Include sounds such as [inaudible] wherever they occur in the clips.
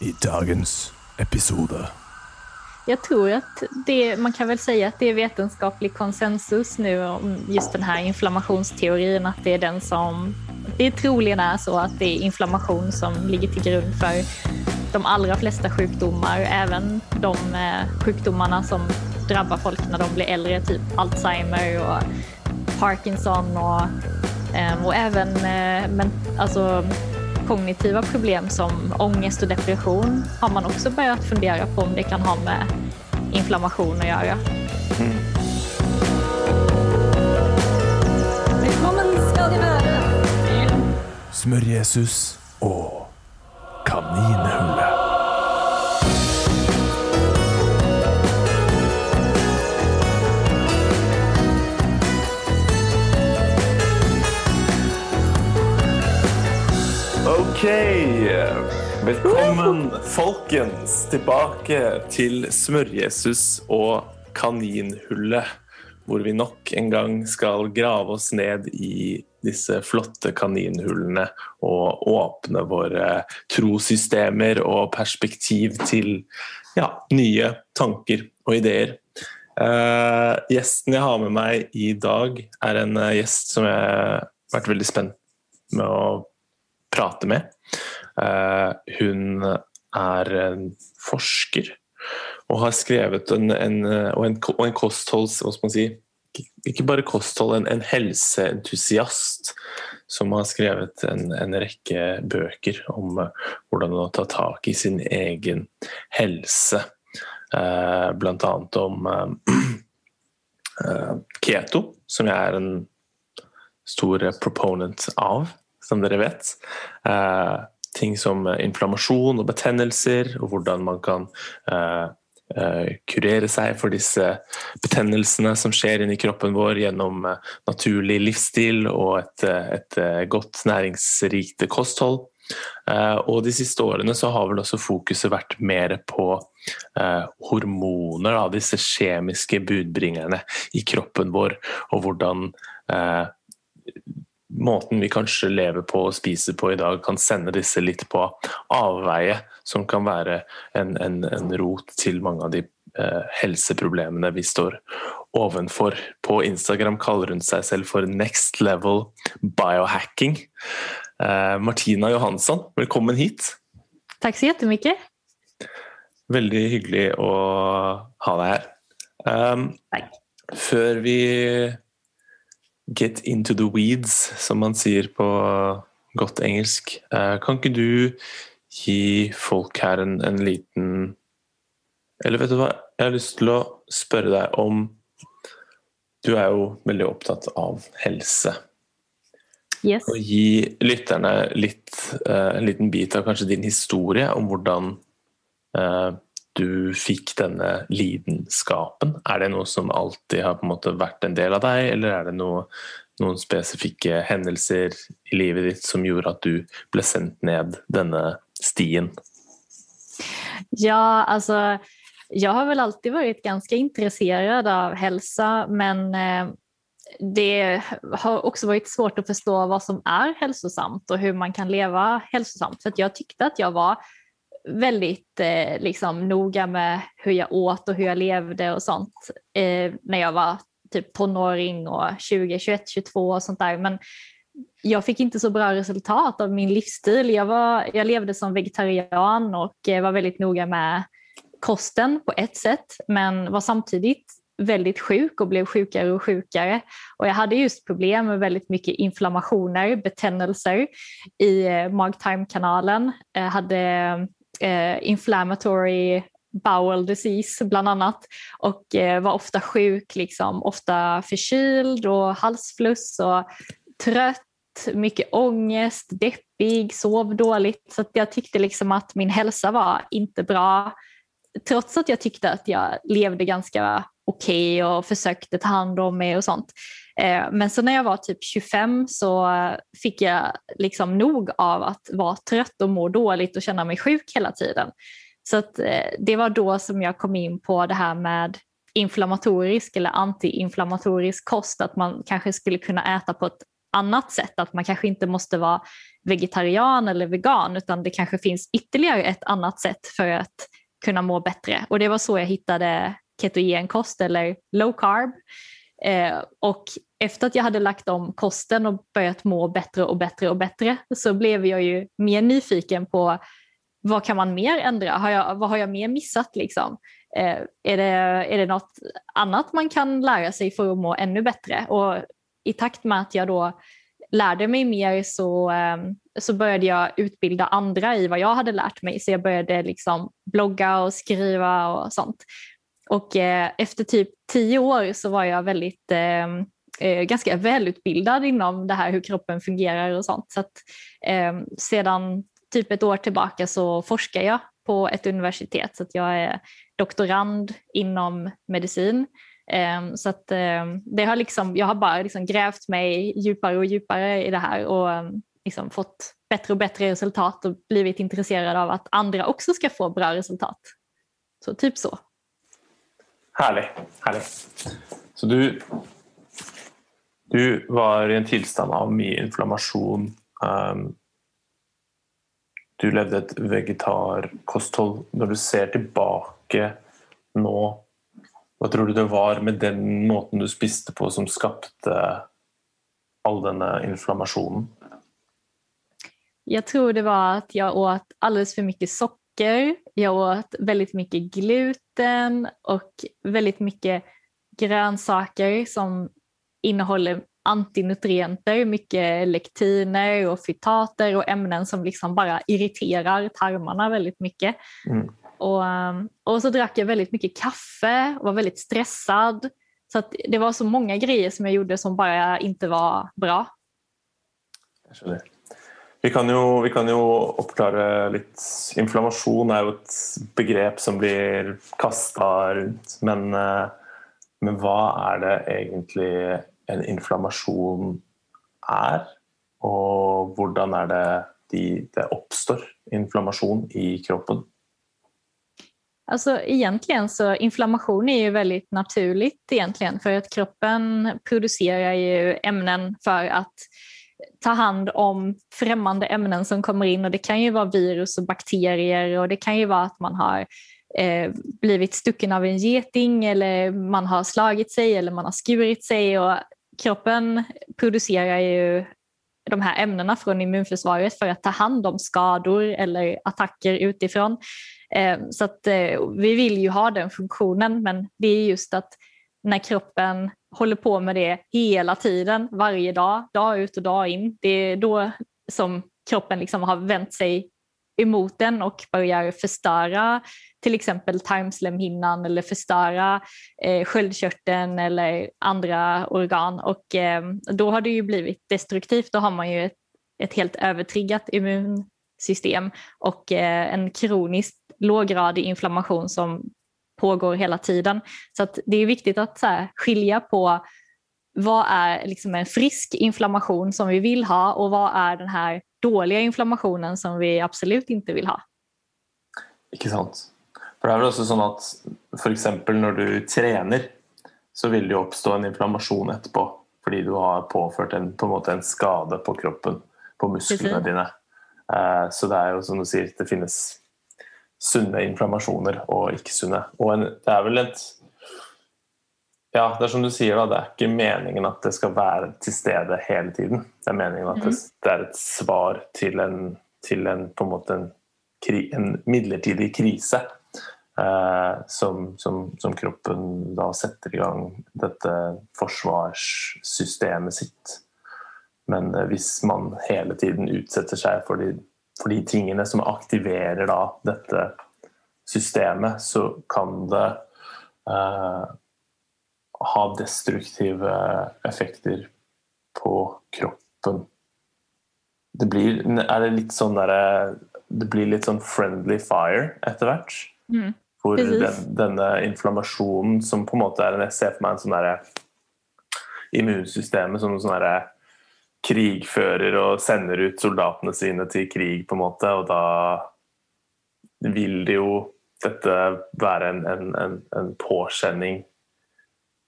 i dagens episode. Jag tror att det, man kan väl säga att det är vetenskaplig konsensus nu om just den här inflammationsteorin, att det är den som det troligen är så att det är inflammation som ligger till grund för de allra flesta sjukdomar, även de eh, sjukdomarna som drabbar folk när de blir äldre, typ Alzheimer och Parkinson och, eh, och även eh, men, alltså, kognitiva problem som ångest och depression har man också börjat fundera på om det kan ha med inflammation att göra. Mm. Välkommen ska ni vara Smör-Jesus och Velkommen, folkens, tilbake til Smørjesus og Kaninhullet. Hvor vi nok en gang skal grave oss ned i disse flotte kaninhullene og åpne våre trossystemer og perspektiv til ja, nye tanker og ideer. Uh, gjesten jeg har med meg i dag, er en uh, gjest som jeg har vært veldig spent med å prate med. Uh, hun er en forsker og har skrevet en, en, eh, og en, og en kostholds... Hva skal man si? Ikke bare kosthold, en, en helseentusiast som har skrevet en, en, rekke bøker om eh, hvordan å ta tak i sin egen helse. Uh, blant annet om uh, [clears throat] keto, som jeg er en stor proponent av som dere vet. Eh, ting som eh, inflammasjon og betennelser, og hvordan man kan eh, eh, kurere seg for disse betennelsene som skjer inni kroppen vår gjennom naturlig livsstil og et, et godt næringsrikt kosthold. Og De siste årene så har vel også fokuset vært mer på hormoner, da, disse kjemiske budbringerne i kroppen vår, og hvordan måten vi kanskje lever på og spiser på i dag, kan sende disse litt på avveie, som kan være en, en, en rot til mange av de eh, helseproblemene vi står ovenfor. På Instagram kaller hun seg selv for Next Level Biohacking. Eh, Martina Johansson, velkommen hit. Takk så jättemycket. Veldig hyggelig å ha deg her. Um, før vi get into the weeds, som man sier på godt engelsk. Eh, kan ikke du gi folk her en, en liten Eller vet du hva, jeg har lyst til å spørre deg om Du er jo veldig opptatt av helse. Yes. Og gi lytterne litt, eh, en liten bit av kanskje din historie om hvordan uh, du fick denne lidenskapen? Er det noe som alltid har på en måte vært en del av deg, eller er det noe, noen spesifikke hendelser i livet ditt som gjorde at du ble sendt ned denne stien? Ja, alltså jag har väl alltid varit ganska intresserad av hälsa men eh, det har också varit svårt att förstå vad som är hälsosamt och hur man kan leva hälsosamt. För jag tyckte att jag var väldigt eh, liksom, noga med hur jag åt och hur jag levde och sånt eh, när jag var typ tonåring och 20, 21, 22 och sånt där. Men jag fick inte så bra resultat av min livsstil. Jag, var, jag levde som vegetarian och eh, var väldigt noga med kosten på ett sätt men var samtidigt väldigt sjuk och blev sjukare och sjukare. Och jag hade just problem med väldigt mycket inflammationer, betännelser i eh, mag-tarmkanalen. Jag hade eh, inflammatory bowel disease bland annat och eh, var ofta sjuk, liksom, ofta förkyld och halsfluss och trött, mycket ångest, deppig, sov dåligt. Så jag tyckte liksom att min hälsa var inte bra. Trots att jag tyckte att jag levde ganska okej okay och försökte ta hand om mig och sånt. Eh, men så när jag var typ 25 så fick jag liksom nog av att vara trött och må dåligt och känna mig sjuk hela tiden. Så att eh, det var då som jag kom in på det här med inflammatorisk eller antiinflammatorisk kost, att man kanske skulle kunna äta på ett annat sätt. Att man kanske inte måste vara vegetarian eller vegan utan det kanske finns ytterligare ett annat sätt för att kunna må bättre. Och det var så jag hittade ketogenkost eller low carb. Eh, och efter att jag hade lagt om kosten och börjat må bättre och bättre och bättre så blev jag ju mer nyfiken på vad kan man mer ändra? Har jag, vad har jag mer missat? Liksom? Eh, är, det, är det något annat man kan lära sig för att må ännu bättre? Och i takt med att jag då lärde mig mer så, eh, så började jag utbilda andra i vad jag hade lärt mig. Så jag började liksom blogga och skriva och sånt. Och eh, efter typ tio år så var jag väldigt ehm, eh, ganska välutbildad inom det här hur kroppen fungerar och sånt. Så att, eh, sedan typ ett år tillbaka så forskar jag på ett universitet så att jag är doktorand inom medicin. Ehm, så att ehm, det har liksom, jag har bara liksom grävt mig djupare och djupare i det här och liksom fått bättre och bättre resultat och blivit intresserad av att andra också ska få bra resultat. Så typ så. Härligt. härligt. Så du, du var i en tillstånd av mycket inflammation ehm, du levde ett vegetarkosthåll. När du ser tillbaka nu, vad tror du det var med den måten du spiste på som skapade all denna inflammationen? Jag tror det var att jag åt alldeles för mycket socker. Jag åt väldigt mycket gluten och väldigt mycket grönsaker som innehåller antinutrienter, mycket lektiner och fytater och ämnen som liksom bara irriterar tarmarna väldigt mycket. Mm. Och, um, och så drack jag väldigt mycket kaffe och var väldigt stressad. Så det var så många grejer som jag gjorde som bara inte var bra. Vi kan ju, vi kan jo oppklare lite. Inflammation är ju ett begrepp som blir kasta runt. Men, eh, men vad är det egentligen en inflammation är och hur er det de, det oppstår inflammation i kroppen? Alltså egentligen så inflammation är ju väldigt naturligt egentligen för att kroppen producerar ju ämnen för att ta hand om främmande ämnen som kommer in. Och det kan ju vara virus och bakterier. Och det kan ju vara att man har eh, blivit stucken av en geting. Eller man har slagit sig eller man har skurit sig. Och kroppen producerar ju de här ämnena från immunförsvaret för att ta hand om skador eller attacker utifrån. Eh, så att eh, vi vill ju ha den funktionen. Men det är just att när kroppen håller på med det hela tiden, varje dag, dag ut och dag in, det är då som kroppen liksom har vänt sig emot den och börjar förstöra till exempel tarmslemhinnan eller förstöra eh, sköldkörteln eller andra organ. Och eh, då har det ju blivit destruktivt. Då har man ju ett, ett helt övertriggat immunsystem och eh, en kroniskt låggradig inflammation som pågår hela tiden. Så det är viktigt att så här, skilja på vad är liksom en frisk inflammation som vi vill ha och vad är den här dåliga inflammationen som vi absolut inte vill ha. Inte sant. For det er vel også sånn at f.eks. når du trener, så vil det jo oppstå en inflammasjon etterpå. Fordi du har påført en, på en, måte en skade på kroppen, på musklene dine. Eh, så det er jo som du sier, det finnes sunne inflammasjoner og ikke sunne. Og en, det er vel et Ja, det er som du sier, da, det er ikke meningen at det skal være til stede hele tiden. Det er meningen at det, mhm. det er et svar til en, til en på en måte en, en midlertidig krise. Eh, som, som, som, kroppen da setter i gang dette forsvarssystemet sitt. Men eh, hvis man hele tiden utsetter seg for de, for de tingene som aktiverer da dette systemet, så kan det eh, ha destruktive effekter på kroppen. Det blir, er det litt sånn der, det blir litt sånn friendly fire etter hvert. Mm. For den, denne inflammasjonen som på en måte er Jeg ser for meg en sånn derre Immunsystemet som sånn derre krigfører og sender ut soldatene sine til krig, på en måte, og da vil det jo dette være en, en, en, en påkjenning.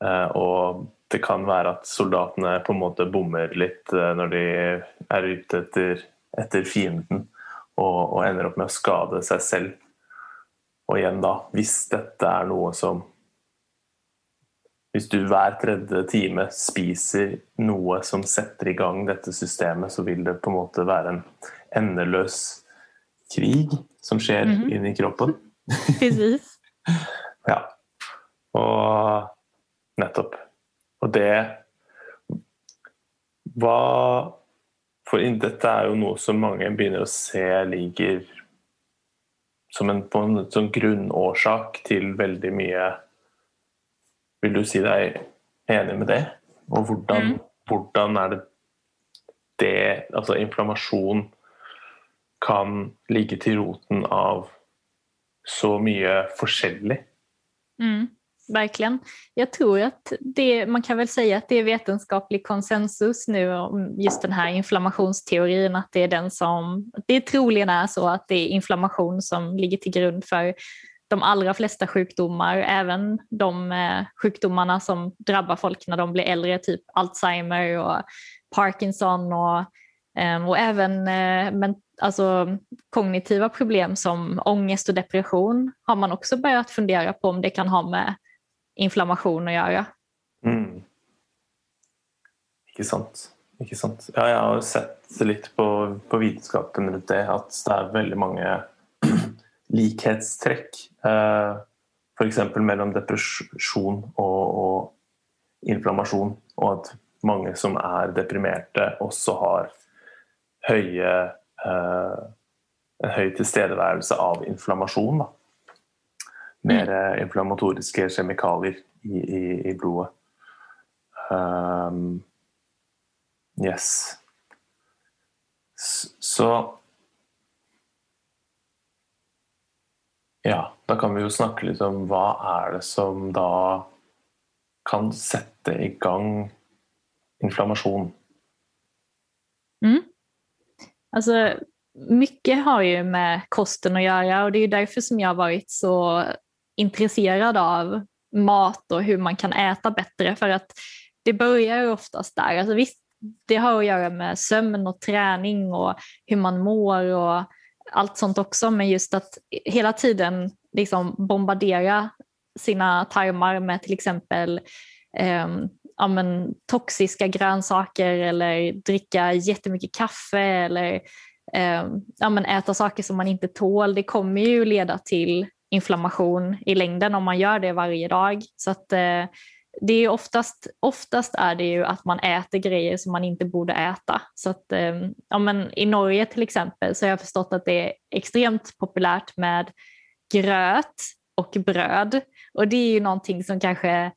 Eh, og det kan være at soldatene på en måte bommer litt eh, når de er ute etter, etter fienden, og, og ender opp med å skade seg selv. Og igjen, da, hvis dette er noe som Hvis du hver tredje time spiser noe som setter i gang dette systemet, så vil det på en måte være en endeløs krig som skjer Mhm. inni kroppen. [laughs] Precis. [laughs] Ja. Og nettopp. Og det Hva For dette er jo noe som mange begynner å se ligger som en, en sånn grunnårsak til veldig mye Vil du si deg enig med det? Og hvordan, hvordan er det det Altså inflammasjon kan ligge til roten av så mye forskjellig? Mm, verkligen. Jag tror att det, man kan väl säga att det är vetenskaplig konsensus nu om just den här inflammationsteorin, att det är den som, det troligen är så att det är inflammation som ligger till grund för de allra flesta sjukdomar, även de eh, sjukdomarna som drabbar folk när de blir äldre, typ Alzheimer och Parkinson och, ehm, och även eh, men, alltså, kognitiva problem som ångest och depression har man också börjat fundera på om det kan ha med inflammation att göra. Mm. Ikke sant. Ikke sant. Ja, jag har sett lite på, på vetenskapen runt det, att det är väldigt många likhetstrekk. Eh, F.eks. mellom depresjon og, og inflammasjon, og at mange som er deprimerte, også har høye eh, en høy tilstedeværelse av inflammasjon. Da. Mer eh, inflammatoriske kjemikalier i, i, i blodet. Um, yes. Så Ja, da kan vi jo snakke litt om hva er det som da kan sette i gang inflammasjon? Mm. Alltså, mycket har ju med kosten att göra och det är därför som jag har varit så intresserad av mat och hur man kan äta bättre för att det börjar oftast där. Alltså visst, det har att göra med sömn och träning och hur man mår och allt sånt också men just att hela tiden liksom bombardera sina tarmar med till exempel eh, ja, men, toxiska grönsaker eller dricka jättemycket kaffe eller eh, ja, men, äta saker som man inte tål. Det kommer ju leda till inflammation i längden om man gör det varje dag. Så att, eh, det är oftast, oftast är det ju att man äter grejer som man inte borde äta. Så att, ehm, ja, men, I Norge till exempel så har jag förstått att det är extremt populärt med gröt och bröd. Och det är ju någonting som kanske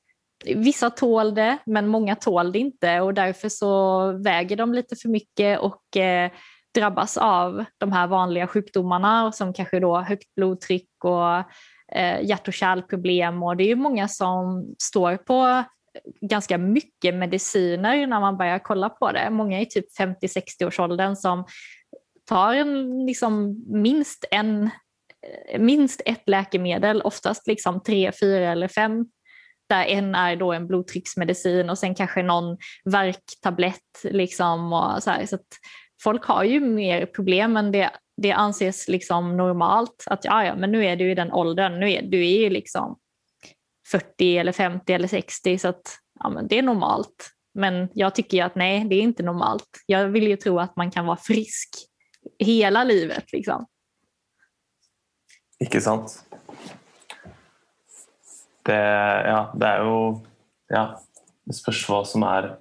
Vissa tål det, men många tål det inte och därför så väger de lite för mycket och eh, drabbas av de här vanliga sjukdomarna som kanske då högt blodtryck och eh, hjärt och kärlproblem och det är ju många som står på ganska mycket mediciner när man börjar kolla på det. Många i typ 50-60 års åldern som tar en, liksom, minst, en, eh, minst ett läkemedel, oftast liksom tre, fyra eller fem där en är då en blodtrycksmedicin och sen kanske någon värktablett. Liksom och så här. Så att folk har ju mer problem men det, det anses liksom normalt att ja, ja, men nu är du i den åldern, nu är, du är ju liksom 40 eller 50 eller 60 så att ja, men det är normalt. Men jag tycker ju att nej, det är inte normalt. Jag vill ju tro att man kan vara frisk hela livet. Liksom. Ikke sant? Det, ja, det er jo Ja, det spørs hva som er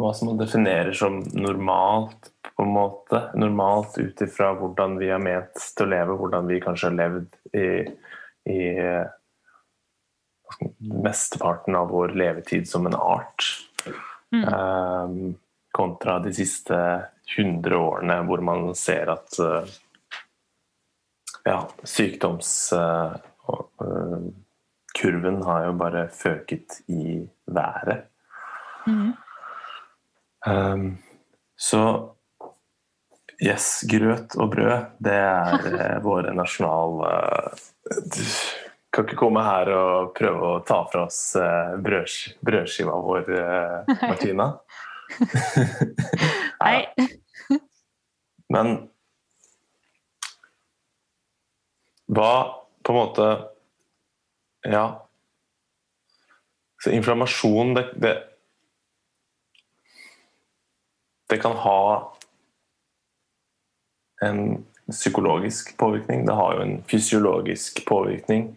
Hva som man definerer som normalt, på en måte. Normalt ut ifra hvordan vi er ment til å leve, hvordan vi kanskje har levd i, i mesteparten av vår levetid som en art. Mm. Um, kontra de siste 100 årene hvor man ser at uh, ja, sykdomskurven har jo bare føket i været. Mm. Um, så yes, grøt og brød, det er eh, [laughs] våre nasjonal... eh, kan ikke komme her og prøve å ta fra oss eh, brødsk brødskiva vår, eh, Martina. [laughs] Nej. [laughs] Men hva på en måte Ja. Så inflammasjon, det, det det kan ha en psykologisk påvirkning. Det har jo en fysiologisk påvirkning.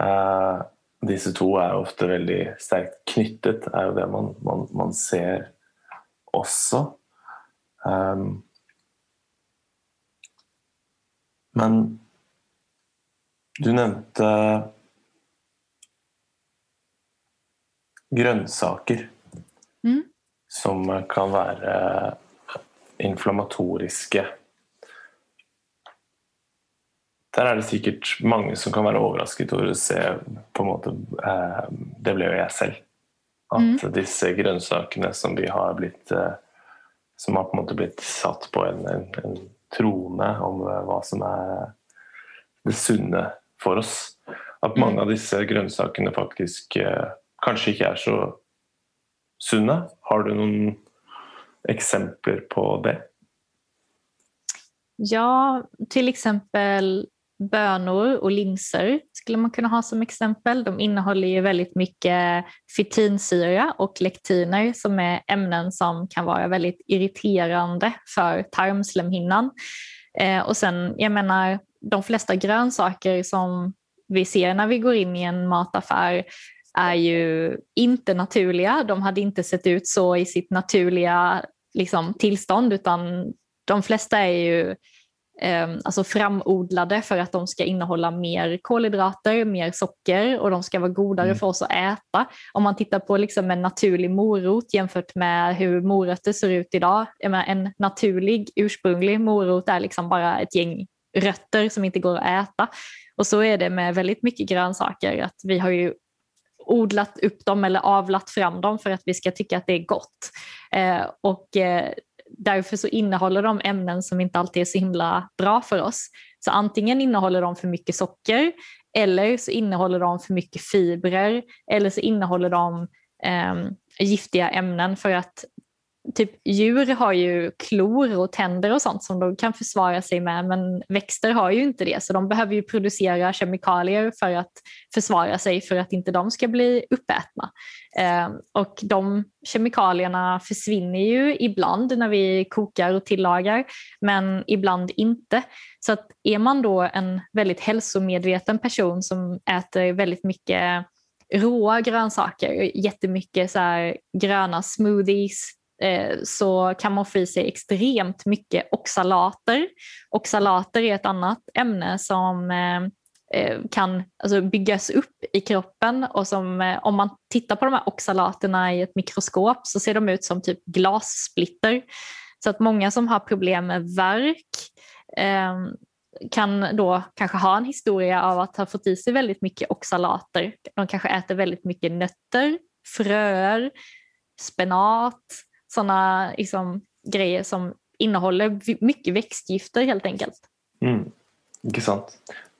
Eh, disse to er ofte veldig sterkt knyttet, er jo det man, man, man ser også. Um, ehm, men du nevnte grønnsaker Mm som kan være inflammatoriske. Der er det sikkert mange som kan være overrasket over å se på en måte, eh, Det ble jo jeg selv. At disse grønnsakene som vi har blitt eh, Som har på en måte blitt satt på en, en, en trone om eh, hva som er det sunne for oss. At mange av disse grønnsakene faktisk eh, kanskje ikke er så sunne. Har du noen eksempler på det? Ja, till exempel bönor och linser skulle man kunna ha som exempel. De innehåller ju väldigt mycket fytinsyra och lektiner som är ämnen som kan vara väldigt irriterande för tarmslemhinnan. Eh, och sen, jag menar, de flesta grönsaker som vi ser när vi går in i en mataffär är ju inte naturliga. De hade inte sett ut så i sitt naturliga liksom, tillstånd utan de flesta är ju eh, alltså framodlade för att de ska innehålla mer kolhydrater, mer socker och de ska vara godare Mm. för oss att äta. Om man tittar på liksom en naturlig morot jämfört med hur morötter ser ut idag. En naturlig ursprunglig morot är liksom bara ett gäng rötter som inte går att äta. Och så är det med väldigt mycket grönsaker. Att vi har ju odlat upp dem eller avlat fram dem för att vi ska tycka att det är gott. Eh, och eh, därför så innehåller de ämnen som inte alltid är så himla bra för oss. Så antingen innehåller de för mycket socker eller så innehåller de för mycket fibrer eller så innehåller de eh, giftiga ämnen för att typ djur har ju klor och tänder och sånt som de kan försvara sig med men växter har ju inte det så de behöver ju producera kemikalier för att försvara sig för att inte de ska bli uppätna. Eh, och de kemikalierna försvinner ju ibland när vi kokar och tillagar men ibland inte. Så att är man då en väldigt hälsomedveten person som äter väldigt mycket råa grönsaker, jättemycket så här gröna smoothies, Eh, så kan man få i sig extremt mycket oxalater. Oxalater är ett annat ämne som eh, eh, kan alltså, byggas upp i kroppen och som om man tittar på de här oxalaterna i ett mikroskop så ser de ut som typ glassplitter. Så att många som har problem med värk eh, kan då kanske ha en historia av att ha fått i sig väldigt mycket oxalater. De kanske äter väldigt mycket nötter, fröer, spenat, sådana liksom, grejer som innehåller mycket växtgifter helt enkelt. Mm. Ikke sant?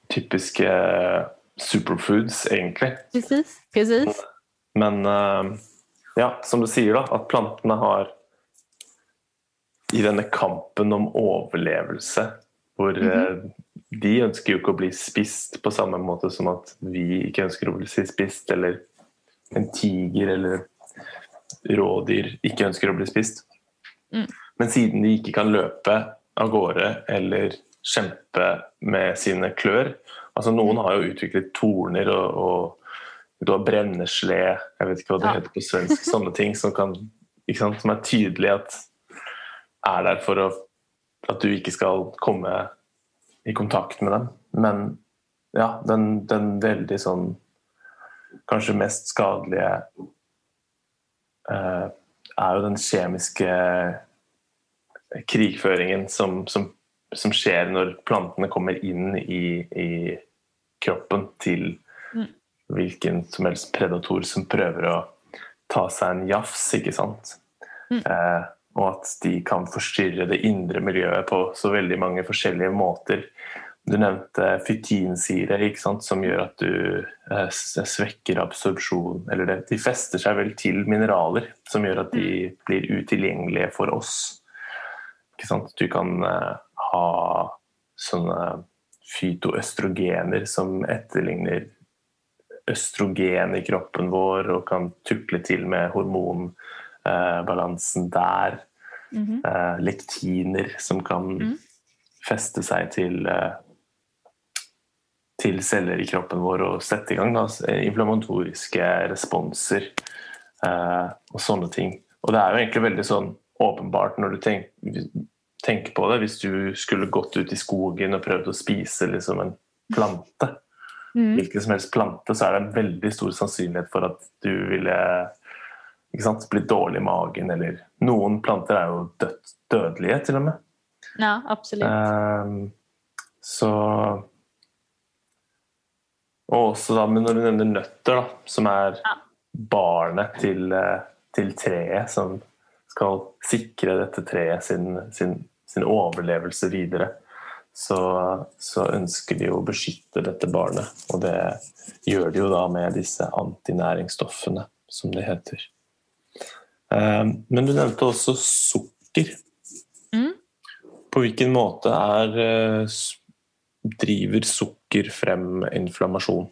Typiske eh, superfoods, egentlig. Precis, precis. Men eh, ja, som du sier, da, at plantene har i denne kampen om overlevelse, hvor eh, de ønsker jo ikke å bli spist på samme måte som at vi ikke ønsker å bli spist, eller en tiger eller rådyr ikke ønsker å bli spist. Mm. Men siden de ikke kan løpe av gårde eller kjempe med sine klør altså Noen har jo utviklet torner og, og du har brennesle, jeg vet ikke hva det Ja. heter på svensk, sånne ting som, kan, sant, som er tydelig at er der for å, at du ikke skal komme i kontakt med dem. Men ja, den, den veldig sånn Kanskje mest skadelige er jo den kjemiske krigføringen som, som, som skjer når plantene kommer inn i, i kroppen til Mm. hvilken som helst predator som prøver å ta seg en jafs, ikke sant? Mm. Eh, og at de kan forstyrre det indre miljøet på så veldig mange forskjellige måter. Du nevnte fytinsyre, ikke sant, som gjør at du eh, s- svekker absorpsjon Eller det, de fester seg vel til mineraler, som gjør at de blir utilgjengelige for oss. Ikke sant? Du kan eh, ha sånne fytoøstrogener som etterligner østrogen i kroppen vår, og kan tukle til med hormonbalansen der. Mhm. Eh, lektiner som kan Mm. feste seg til eh, til celler i kroppen vår og sette i gang da, inflammatoriske responser eh, og sånne ting. Og det er jo egentlig veldig sånn åpenbart når du tenk, tenker på det. Hvis du skulle gått ut i skogen og prøvd å spise liksom en plante, Mm. hvilken som helst plante, så er det en veldig stor sannsynlighet for at du ville sant, blitt dårlig i magen. Eller noen planter er jo død, dødelige, til og med. Ja, absolut. Ehm, så Også da, men når du nevner nøtter, da, som er Ja. barnet til, eh, til treet, som skal sikre dette treet sin, sin, sin overlevelse videre, så, så ønsker de å beskytte dette barnet. Og det gjør de jo da med disse antinæringsstoffene, som det heter. Ehm, men du nevnte også sukker. Mm. På hvilken måte eh, s- driver socker fram inflammation?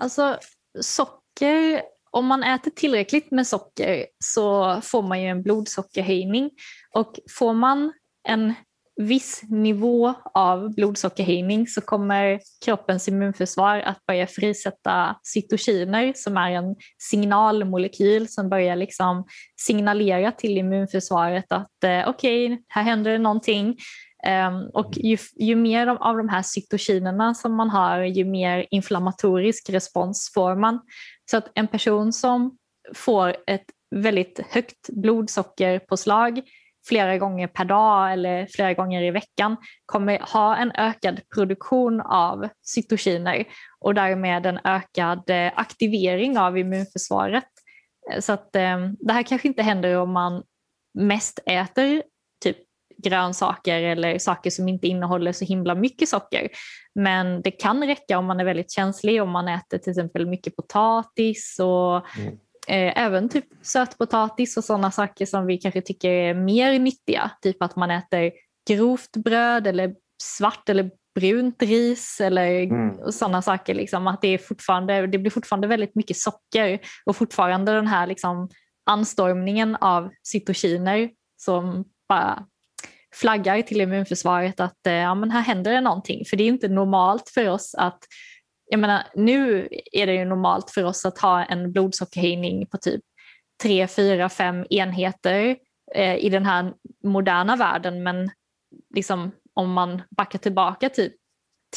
Alltså socker, om man äter tillräckligt med socker så får man ju en blodsockerhöjning. Och får man en viss nivå av blodsockerhöjning så kommer kroppens immunförsvar att börja frisätta cytokiner som är en signalmolekyl som börjar liksom signalera till immunförsvaret att eh, okej, här händer det någonting. Ehm, och ju, ju mer av, de här cytokinerna som man har, ju mer inflammatorisk respons får man. Så att en person som får ett väldigt högt blodsockerpåslag flera gånger per dag eller flera gånger i veckan kommer ha en ökad produktion av cytokiner och därmed en ökad eh, aktivering av immunförsvaret. Så att eh, det här kanske inte händer om man mest äter grönsaker eller saker som inte innehåller så himla mycket socker. Men det kan räcka om man är väldigt känslig, om man äter till exempel mycket potatis och Mm. eh, även typ sötpotatis och sådana saker som vi kanske tycker är mer nyttiga. Typ att man äter grovt bröd eller svart eller brunt ris eller Mm. sådana saker. Liksom, att det, är fortfarande, det blir fortfarande väldigt mycket socker och fortfarande den här liksom, anstormningen av cytokiner som bara flaggar till immunförsvaret att eh, ja, men här händer det någonting. För det är inte normalt för oss att jag menar, nu är det ju normalt för oss att ha en blodsockerhöjning på typ 3, 4, 5 enheter eh, i den här moderna världen. Men liksom, om man backar tillbaka typ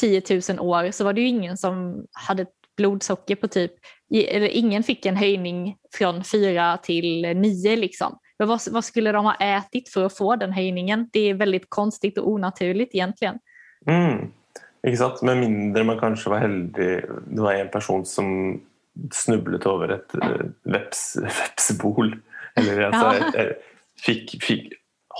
10 000 år så var det ju ingen som hade ett blodsocker på typ, eller ingen fick en höjning från 4 till 9 liksom. Men vad, vad skulle de ha ätit för att få den höjningen? Det är väldigt konstigt och onaturligt egentligen. Mm. Sant? Med mindre man kanskje var heldig Det var en person som snublet over et eh, veps, [laughs] vepsebol. Eller altså, Ja. eh, fikk, fikk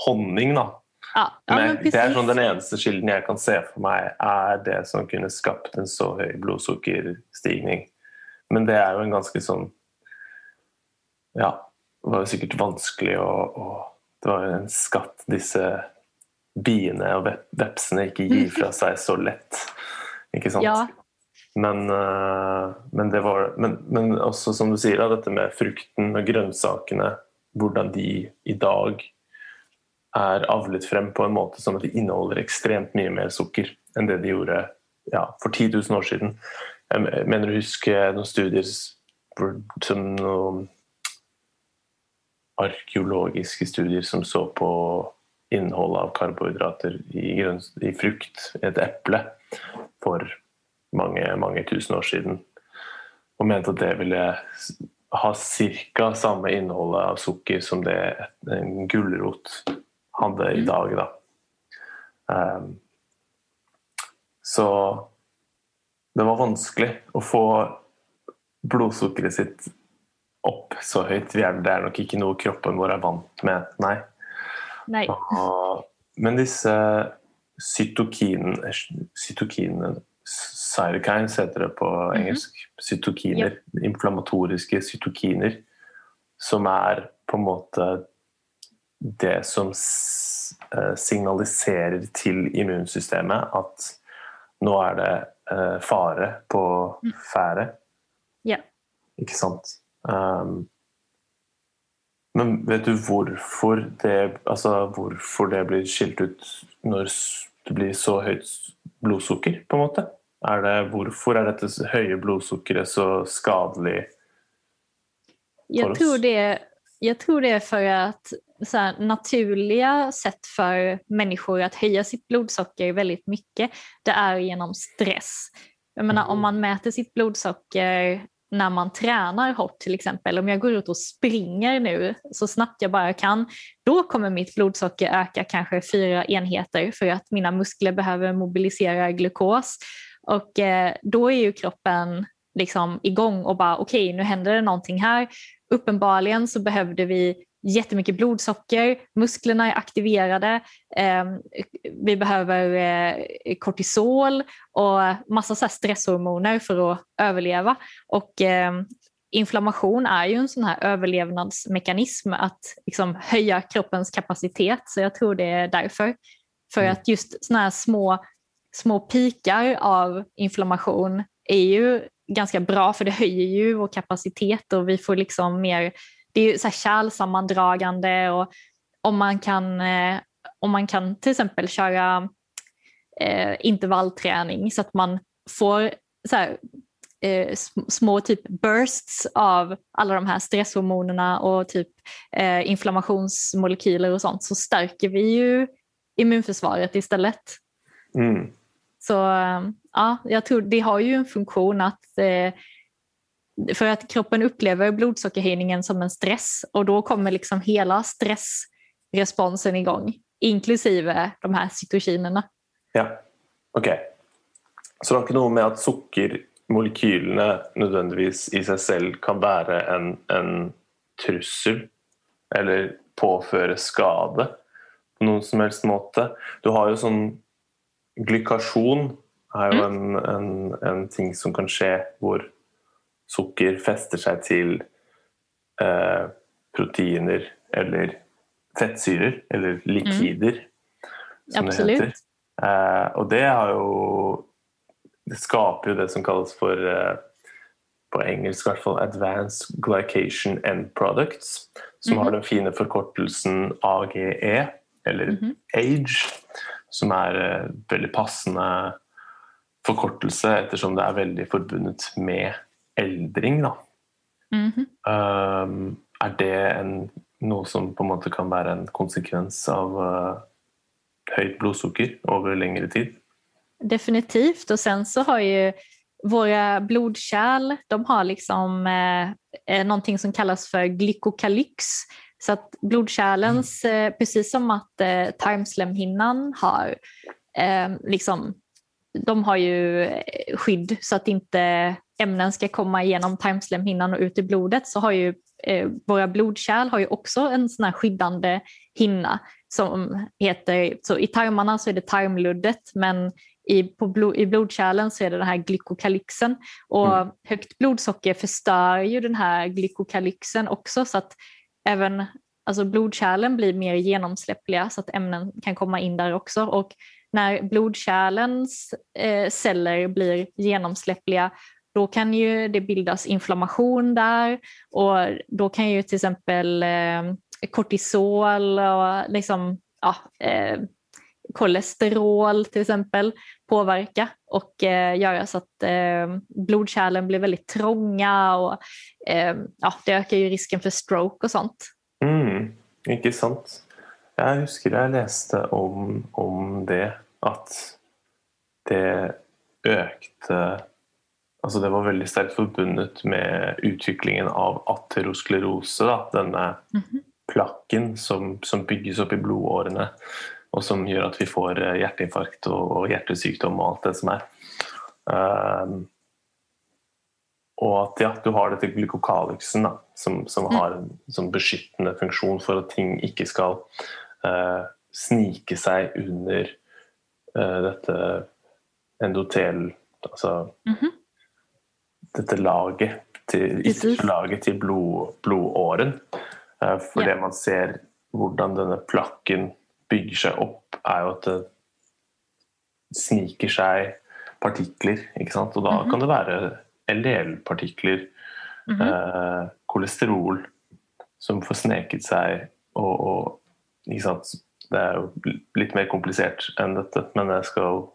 honning, da. Ja, ja, Men men det precis. sånn Den eneste kilden jeg kan se for meg, er det som kunne skapt en så høy blodsukkerstigning. Men det er jo en ganske sånn Ja, var sikkert vanskelig å, å Det var en skatt disse biene og vep- vepsene ikke gir fra seg så lett. Ikke sant? Ja, Men, eh, men, det var, men, men også som du sier, dette med frukten og grønnsakene, hvordan de i dag er avlet frem på en måte som at de inneholder ekstremt mye mer sukker enn det de gjorde ja, for 10 000 år siden. Jeg mener du husker noen studier som noen arkeologiske studier som så på innholdet av karbohydrater i, grønns, i frukt, et eple, for mange, mange tusen år siden. Og mente at det ville ha ca. samme innholdet av sukker som det en gulrot hadde i dag. Da. Um, så det var vanskelig å få blodsukkeret sitt opp så høyt. Vi er, det er nok ikke noe kroppen vår er vant med, nei. nej. Og- Men disse cytokin, cytokin Cytokines heter det på engelsk. Cytokiner. Inflammatoriske cytokiner. Som er på en måte det som eh, signaliserer til immunsystemet at nå er det eh, fare på ferde. Ja. Ikke sant? Um, men vet du hvorfor det, altså hvorfor det blir skilt ut når s- det blir så høyt blodsukker, på en måte? Er det, hvorfor er dette s- høye blodsukkeret så skadelig? Jag tror, det, jag tror det är för att så här, naturliga sätt för människor att höja sitt blodsocker väldigt mycket, det är genom stress. Jag menar, om man mäter sitt blodsocker när man tränar hårt till exempel, om jag går ut och springer nu så snabbt jag bara kan, då kommer mitt blodsocker öka kanske fyra enheter för att mina muskler behöver mobilisera glukos. Och eh, då är ju kroppen liksom igång och bara okej, nu händer det någonting här. Uppenbarligen så behövde vi jättemycket blodsocker, musklerna är aktiverade, eh, vi behöver eh, kortisol och massa så stresshormoner för att överleva. Och eh, inflammation är ju en sån här överlevnadsmekanism att liksom höja kroppens kapacitet, så jag tror det är därför. För Mm. att just såna här små, små pikar av inflammation är ju ganska bra för det höjer ju vår kapacitet och vi får liksom mer, det är ju så här kärlsammandragande och om man kan, eh, om man kan till exempel köra eh, intervallträning så att man får så här, eh, sm- små typ bursts av alla de här stresshormonerna och typ eh, inflammationsmolekyler och sånt så stärker vi ju immunförsvaret istället. Mm. Så eh, ja, jag tror det har ju en funktion att eh, för att kroppen upplever blodsockerhöjningen som en stress och då kommer liksom hela stressresponsen igång, inklusive de här cytokinerna. Ja, ok. Så det har ikke noe med at sukkermolekylene nødvendigvis i seg selv kan være en, en trussel eller påføre skade på noen som helst måte. Du har jo sånn Glykasjon er jo en, en, en ting som kan hvor sukker fester seg til eh, proteiner eller fettsyrer, eller likider, som det Absolut. heter. Eh, og det har jo Det skaper jo det som kalles for eh, på engelsk i fall Advanced Glycation End Products, som har den fine forkortelsen AGE, eller Mhm. AGE, som er eh, veldig passende forkortelse ettersom det er veldig forbundet med eldring. Da. Mhm. Um, er det en, noe som på en måte kan være en konsekvens av eh, høyt blodsukker over lengre tid? Definitivt. Och sen så har ju våra blodkärl, de har liksom eh, eh, någonting som kallas för glykokalyx. Så att blodkärlens, eh, precis som att eh, tarmslemhinnan har, eh, liksom, de har ju eh, skydd så att inte ämnen ska komma igenom tarmslemhinnan och ut i blodet så har ju eh, våra blodkärl har ju också en sån här skyddande hinna som heter, så i tarmarna så är det tarmluddet men i, på blod, i blodkärlen så är det den här glykokalyxen och Mm. högt blodsocker förstör ju den här glykokalyxen också så att även alltså blodkärlen blir mer genomsläppliga så att ämnen kan komma in där också och när blodkärlens eh, celler blir genomsläppliga då kan ju det bildas inflammation där och då kan ju till exempel eh, kortisol och liksom, ja, eh, kolesterol till exempel påverka och eh, göra så att eh, blodkärlen blir väldigt trånga och eh, ja, det ökar ju risken för stroke och sånt. Mm, ikke sant. jag husker jag läste om, om det, att det ökade Altså det var veldig sterkt forbundet med utviklingen av aterosklerose, da, denne Mhm. plakken som, som bygges opp i blodårene, og som gjør at vi får eh, hjerteinfarkt og, og hjertesykdom og alt det som er. Um, og at ja, du har dette glykokalyxen som, som har en som beskyttende funksjon for at ting ikke skal eh, snike seg under eh, dette endotel Altså Mhm. Dette laget til, laget til blod, blodåren. Eh, For Ja. det man ser hvordan denne plakken bygger seg opp, er jo at det sniker seg partikler. Ikke sant? Og da Mhm. kan det være LDL-partikler, Mhm. eh, kolesterol, som får sneket seg og, og ikke sant? Det er jo litt mer komplisert enn dette, men jeg skal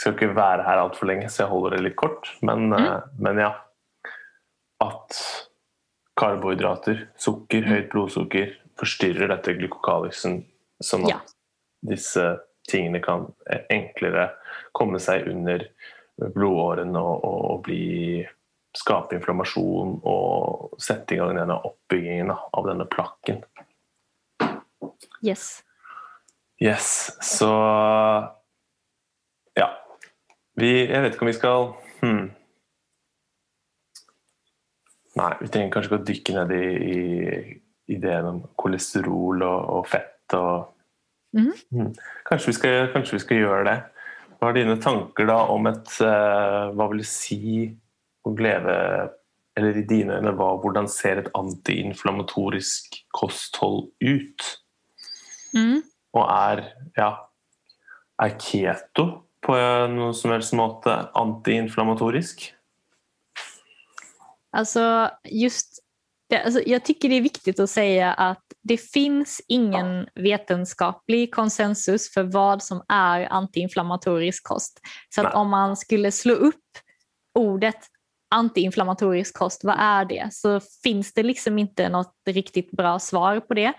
skal ikke være her altfor lenge, så jeg holder det litt kort. Men, eh, men ja. At karbohydrater, sukker, høyt blodsukker forstyrrer dette glykokalysen, sånn at Ja. disse tingene kan enklere komme seg under blodåren og, og, bli skape inflammasjon og sette i gang denne oppbyggingen av denne plakken. Yes. Yes, så. Vi, jeg vet ikke om vi skal hmm. Nei, vi trenger kanskje ikke å dykke ned i, i ideen om kolesterol og, og fett og Mhm. Hmm. kanskje, vi skal, kanskje vi skal gjøre det. Hva er dine tanker da om et eh, Hva vil det si å leve Eller i dine øyne, hva, hvordan ser et antiinflammatorisk kosthold ut? Mm. Og er, ja, er keto på noen som helst måte antiinflammatorisk? Alltså, just det, alltså, jag tycker det är viktigt att säga att det finns ingen vetenskaplig konsensus för vad som är antiinflammatorisk kost. Så att Nej. om man skulle slå upp ordet antiinflammatorisk kost, vad är det? Så finns det liksom inte något riktigt bra svar på det.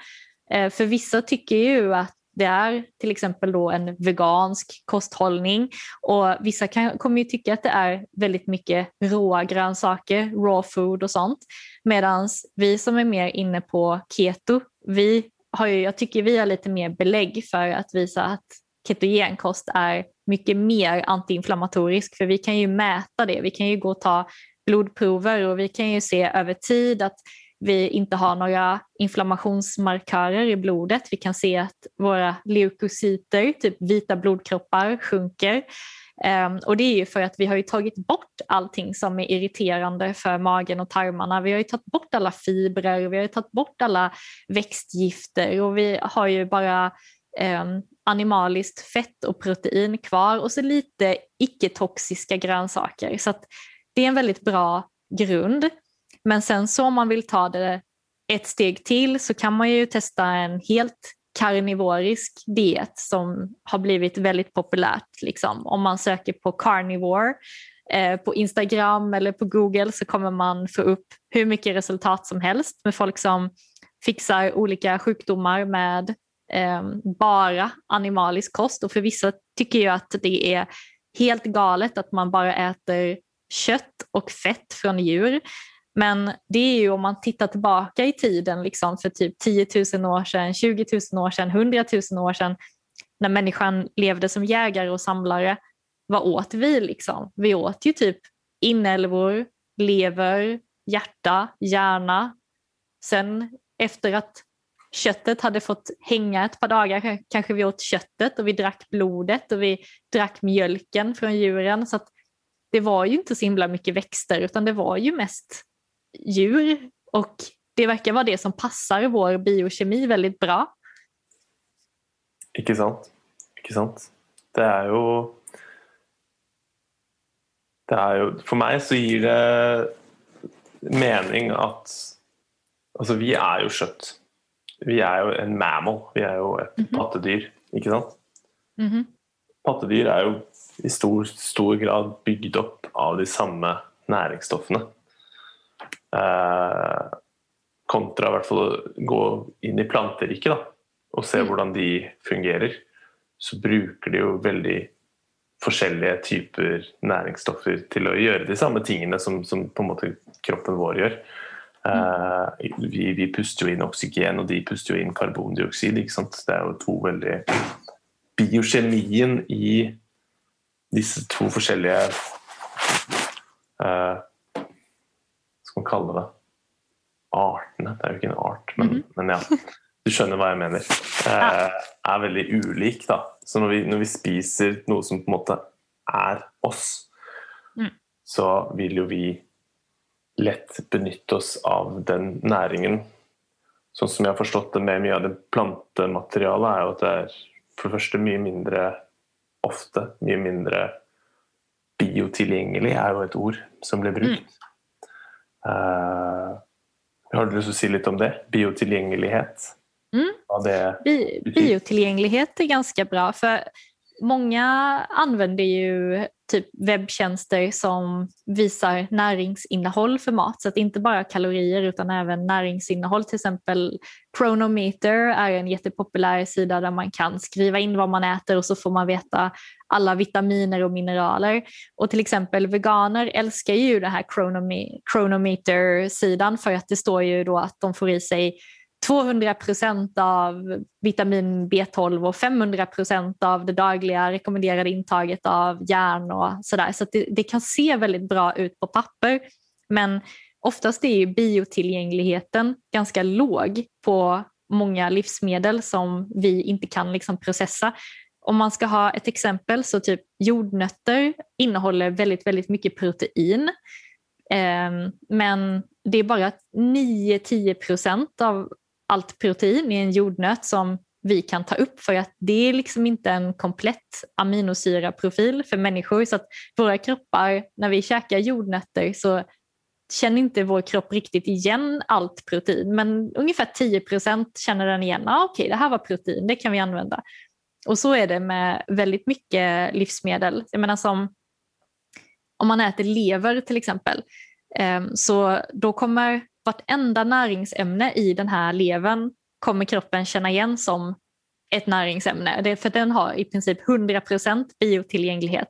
Eh, För vissa tycker ju att det är till exempel då en vegansk kosthållning och vissa kan, kommer ju tycka att det är väldigt mycket råa grönsaker, raw food och sånt. Medan vi som är mer inne på keto, vi har ju, jag tycker vi har lite mer belägg för att visa att ketogenkost är mycket mer antiinflammatorisk för vi kan ju mäta det. Vi kan ju gå och ta blodprover och vi kan ju se över tid att vi inte har några inflammationsmarkörer i blodet. Vi kan se att våra leukocyter, typ vita blodkroppar, sjunker. Ehm, och det är ju för att vi har ju tagit bort allting som är irriterande för magen och tarmarna. Vi har ju tagit bort alla fibrer, vi har ju tagit bort alla växtgifter och vi har ju bara ehm, animaliskt fett och protein kvar och så lite icke-toxiska grönsaker. Så att det är en väldigt bra grund. Men sen så om man vill ta det ett steg till så kan man ju testa en helt karnivorisk diet som har blivit väldigt populärt. Liksom. Om man söker på carnivore eh, på Instagram eller på Google så kommer man få upp hur mycket resultat som helst med folk som fixar olika sjukdomar med eh, bara animalisk kost. Och för vissa tycker jag att det är helt galet att man bara äter kött och fett från djur. Men det är ju om man tittar tillbaka i tiden liksom för typ 10 000 år sedan, 20 000 år sedan, 100 000 år sedan när människan levde som jägare och samlare. Vad åt vi? Liksom? Vi åt ju typ inälvor, lever, hjärta, hjärna. Sen efter att köttet hade fått hänga ett par dagar kanske vi åt köttet och vi drack blodet och vi drack mjölken från djuren. Så att det var ju inte så himla mycket växter utan det var ju mest djur och det verkar vara det som passar vår biokemi väldigt bra. Ikke sant? Ikke sant? Det er jo Det er jo For meg så gir det mening at Altså, vi er jo kjøtt. Vi er jo en mammal. Vi er jo et Mhm. pattedyr, ikke sant? Mhm. Pattedyr er jo i stor, stor grad bygd opp av de samme næringsstoffene. Eh, kontra i hvert fall gå inn i planteriket da, og se Mm. hvordan de fungerer. Så bruker de jo veldig forskjellige typer næringsstoffer til å gjøre de samme tingene som, som på en måte kroppen vår gjør. Eh, vi, vi puster jo inn oksygen, og de puster jo inn karbondioksid. Ikke sant? Det er jo to veldig Biokjemien i disse to forskjellige eh, Skal man kalle det? Artene. Det er jo ikke en art, men, Mhm. men ja. Du skjønner hva jeg mener. [laughs] Eh, er veldig ulik da, Så når vi, når vi spiser noe som på en måte er oss, Mm. så vil jo vi lett benytte oss av den næringen. Sånn som jeg har forstått det med mye av det plantematerialet, er jo at det er for det første mye mindre ofte mye mindre biotilgjengelig, er jo et ord som blir brukt. Eh, har du til å si litt om det? Biotilgjengelighet? Mm. Hva det Bi biotillgänglighet är ganska bra för många använder ju typ webbtjänster som visar näringsinnehåll för mat. Så att inte bara kalorier utan även näringsinnehåll. Till exempel Chronometer är en jättepopulär sida där man kan skriva in vad man äter och så får man veta alla vitaminer och mineraler. Och till exempel veganer älskar ju den här Chronome- Chronometer-sidan för att det står ju då att de får i sig 200 procent av vitamin B12 och 500 procent av det dagliga rekommenderade intaget av järn och sådär. Så att det, det kan se väldigt bra ut på papper. Men oftast är ju biotillgängligheten ganska låg på många livsmedel som vi inte kan liksom processa. Om man ska ha ett exempel så typ jordnötter innehåller väldigt, väldigt mycket protein. Eh, men det är bara 9-10 procent av allt protein i en jordnöt som vi kan ta upp för att det är liksom inte en komplett aminosyraprofil för människor. Så att våra kroppar, när vi käkar jordnötter så känner inte vår kropp riktigt igen allt protein men ungefär 10 känner den igen. Ah, Okej, okay, det här var protein, det kan vi använda. Och så är det med väldigt mycket livsmedel. Jag menar som om man äter lever till exempel eh, så då kommer vartenda näringsämne i den här levern kommer kroppen känna igen som ett näringsämne. Det är för den har i princip 100% biotillgänglighet.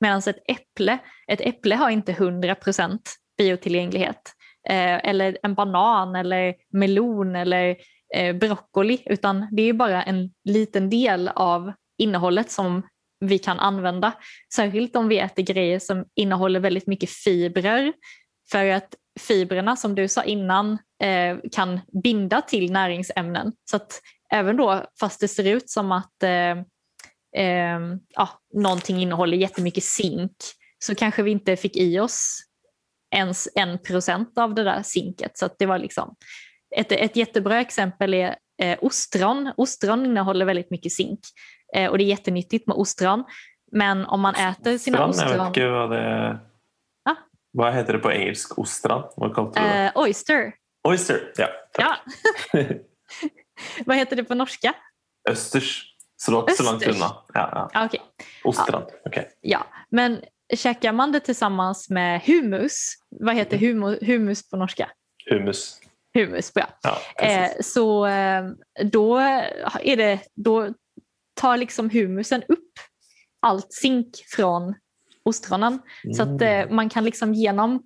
Medan ett äpple, ett äpple har inte 100% biotillgänglighet. Eh, eller en banan eller melon eller eh, broccoli utan det är bara en liten del av innehållet som vi kan använda. Särskilt om vi äter grejer som innehåller väldigt mycket fibrer. För att fibrerna som du sa innan eh, kan binda till näringsämnen. Så att även då fast det ser ut som att eh, eh, ja, någonting innehåller jättemycket zink så kanske vi inte fick i oss ens en procent av det där zinket. Så det var liksom ett, ett jättebra exempel är eh, ostron. Ostron innehåller väldigt mycket zink eh, och det är jättenyttigt med ostron. Men om man äter sina ostron... ostron... Jag vet inte vad det? Vad heter det på engelsk? Ostron? Vad kalte du det? Eh, oyster. Oyster, ja. Ja. [laughs] Vad heter det på norska? Östers. Så var inte så långt Östers. undan. Ja, ja. Ah, okej. Ostron, okej. Ja, men käkar man det tillsammans med humus, vad heter humu, humus på norska? Hummus. Humus, bra. Ja, Eh, så eh, då, är det, då tar liksom humusen upp allt zink från ostronen. Så att Mm. eh, man kan liksom genom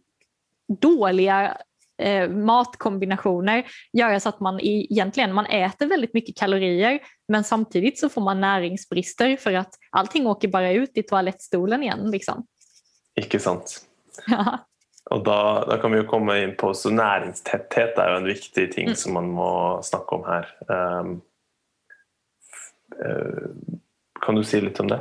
dåliga eh, matkombinationer göra så att man i- egentligen man äter väldigt mycket kalorier men samtidigt så får man näringsbrister för att allting åker bara ut i toalettstolen igen. Liksom. Ikke sant. [laughs] Ja. Og da, da kan vi jo komme inn på så Næringstetthet er jo en viktig ting Mm. som man må snakke om her. Um, eh, kan du si litt om det?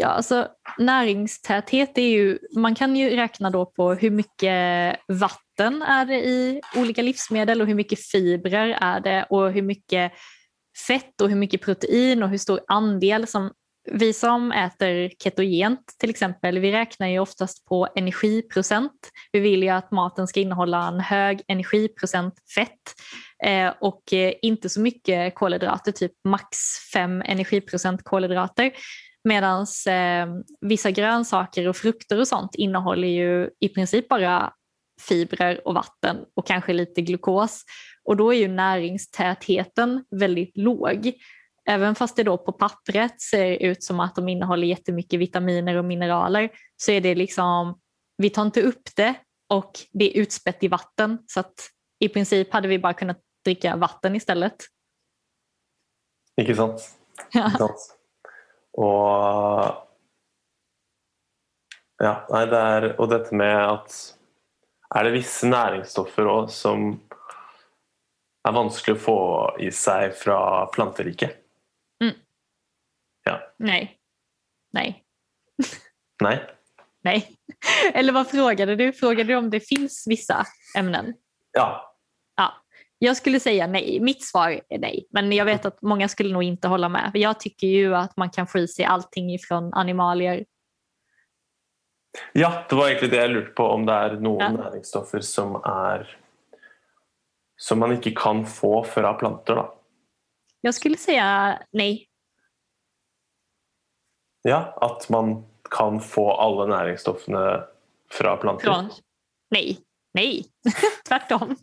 Ja, alltså näringstäthet är ju, man kan ju räkna då på hur mycket vatten är det i olika livsmedel och hur mycket fibrer är det och hur mycket fett och hur mycket protein och hur stor andel som vi som äter ketogent till exempel, vi räknar ju oftast på energiprocent. Vi vill ju att maten ska innehålla en hög energiprocent fett eh, och eh, inte så mycket kolhydrater, typ max 5 energiprocent kolhydrater. Medan eh, vissa grönsaker och frukter och sånt innehåller ju i princip bara fibrer och vatten och kanske lite glukos. Och då är ju näringstätheten väldigt låg. Även fast det då på pappret ser ut som att de innehåller jättemycket vitaminer och mineraler så är det liksom, vi tar inte upp det och det är utspätt i vatten så att i princip hade vi bara kunnat dricka vatten istället. Ikke sant? Ja. Ikke sant? Og Ja, nei, det er Og dette med at Er det visse næringsstoffer òg som er vanskelig å få i seg fra planteriket? Nej. Nej. [laughs] Nej. Nej. Eller vad frågade du? Frågade du om det finns vissa ämnen? Ja. Ja. Jag skulle säga nej. Mitt svar är nej. Men jag vet att många skulle nog inte hålla med. För Jag tycker ju att man kan få i sig allting ifrån animalier. ja, det var egentlig det jeg lurte på, om det er noen Ja. næringsstoffer som er som man ikke kan få fra planter. Da. Jag skulle säga nej. Ja, at man kan få alle næringsstoffene fra planter. Från... Nej. Nej. [laughs] Tvärtom.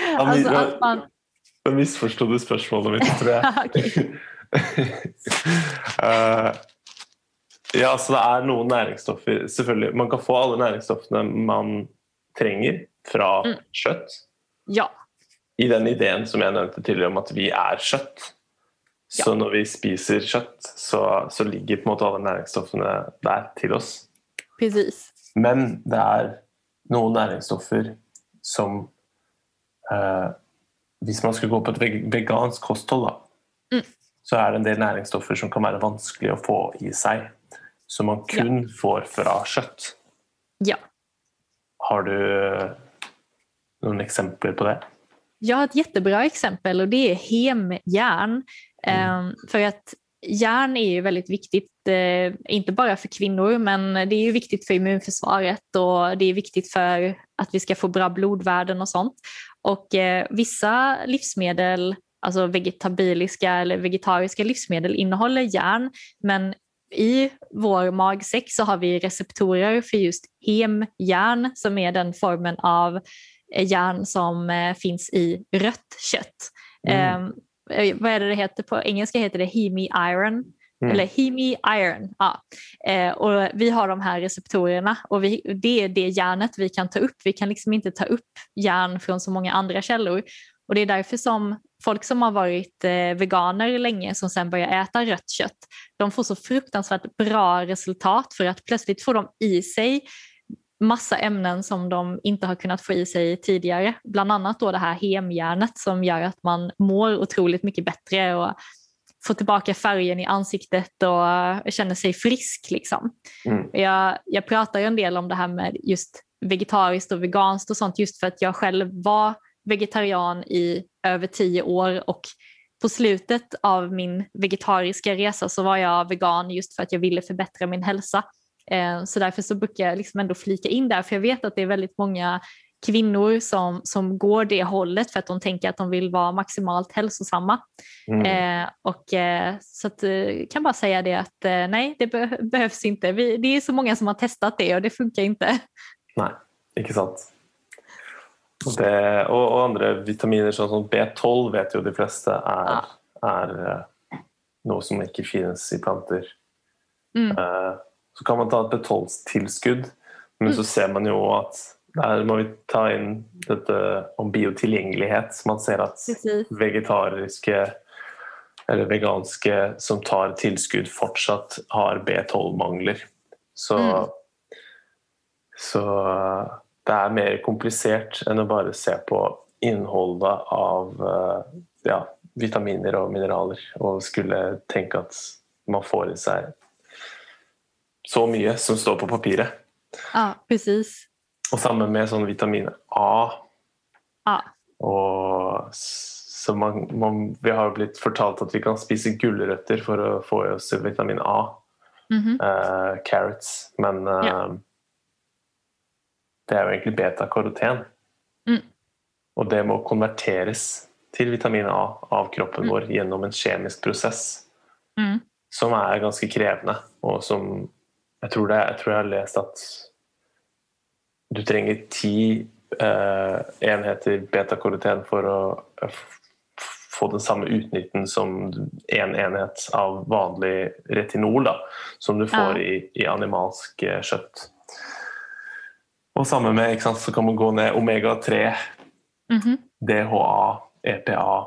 Ja, Alltså att man... Da misforsto du spørsmålet mitt, tror [laughs] jeg. [laughs] Eh, ja, så det er noen næringsstoffer Selvfølgelig, Man kan få alle næringsstoffene man trenger fra Mm. kjøtt. Ja. I den ideen som jeg nevnte tidligere om at vi er kjøtt. Så når vi spiser kjøtt, så, så ligger på en måte alle næringsstoffene der til oss. Precis. Men det er noen næringsstoffer som eh, Hvis man skulle gå på et veg- vegansk kosthold, da, Mm. så er det en del næringsstoffer som kan være vanskelig å få i seg. Som man kun får fra kjøtt. Ja. Har du noen eksempler på det? Jag har ett jättebra exempel och det är hemjärn. Ehm, för att järn är ju väldigt viktigt, eh, inte bara för kvinnor, men det är ju viktigt för immunförsvaret och det är viktigt för att vi ska få bra blodvärden och sånt. Och eh, vissa livsmedel, alltså vegetabiliska eller vegetariska livsmedel innehåller järn, men i vår magsäck så har vi receptorer för just hemjärn som är den formen av eh, järn som finns i rött kött. Mm. Eh, vad är det det heter på engelska? heter det hemi iron. Mm. Eller hemi iron. Ja. Eh, och vi har de här receptorerna och vi, det är det järnet vi kan ta upp. Vi kan liksom inte ta upp järn från så många andra källor. Och det är därför som folk som har varit eh, veganer länge som sen börjar äta rött kött, de får så fruktansvärt bra resultat för att plötsligt får de i sig massa ämnen som de inte har kunnat få i sig tidigare. Bland annat då det här hemjärnet som gör att man mår otroligt mycket bättre och får tillbaka färgen i ansiktet och känner sig frisk. Liksom. Mm. Jag, jag pratar en del om det här med just vegetariskt och veganskt och sånt just för att jag själv var vegetarian i över tio år och på slutet av min vegetariska resa så var jag vegan just för att jag ville förbättra min hälsa. Eh, Så därför så brukar jag liksom ändå flika in där för jag vet att det är väldigt många kvinnor som, som går det hållet för att de tänker att de vill vara maximalt hälsosamma. Mm. Eh, och, eh, så att, eh, kan bara säga det att eh, nej, det be behövs inte. Vi, det är så många som har testat det och det funkar inte. Nei, ikke sant. Det, og, og andre vitaminer, som B12, vet jo de fleste er, er eh, noe som ikke finnes i planter. Mm. Eh, Så kan man ta et B12-tilskudd, men så ser man jo at der må vi ta inn dette om biotilgjengelighet. Så man ser at Precis. vegetariske eller veganske som tar tilskudd, fortsatt har B12-mangler. Så, Mm. så det er mer komplisert enn å bare se på innholdet av eh, ja, vitaminer og mineraler, og skulle tenke at man får i seg så mye som står på papiret. Ja, precis. Og sammen med sånn vitamin A Ja. s- så man, man, vi har blitt fortalt at vi kan spise gulrøtter for å få i oss vitamin A. Mhm. eh, carrots. Men eh, Ja. det er jo egentlig beta-karoten. Mm. Og det må konverteres til vitamin A av kroppen Mm. vår gjennom en kjemisk prosess Mm. som er ganske krevende, og som jeg tror, det, jeg tror jeg har lest at du trenger ti eh, enheter beta-karoten for å eh, få den samme utnytten som en enhet av vanlig retinol, da, som du får Ja. i, i animalsk eh, kjøtt. Og samme med, ikke sant, så kan man gå ned omega-3, Mhm. DHA, EPA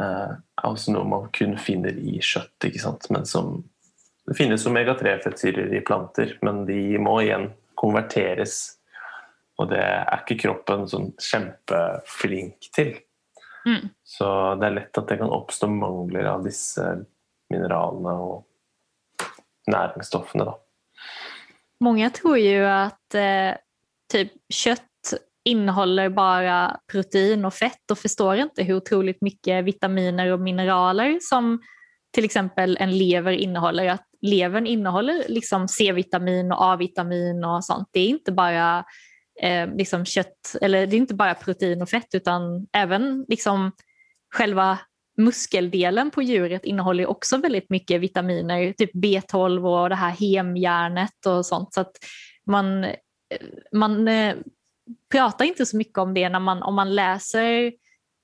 eh, også noe man kun finner i kjøtt, ikke sant? men som det finnes omega-3-fettsyrer i planter, men de må igjen konverteres. Og det er ikke kroppen sånn kjempeflink til. Mm. Så det er lett at det kan oppstå mangler av disse mineralene og næringsstoffene. Da. Många tror ju att eh, typ kött innehåller bara protein och fett och förstår inte hur otroligt mycket vitaminer och mineraler som till exempel en lever innehåller. Att levern innehåller liksom C-vitamin och A-vitamin och sånt. Det är inte bara eh, liksom kött, eller det är inte bara protein och fett utan även liksom själva muskeldelen på djuret innehåller också väldigt mycket vitaminer, typ B12 och det här hemjärnet och sånt. Så att man, eh, man eh, pratar inte så mycket om det när man, om man läser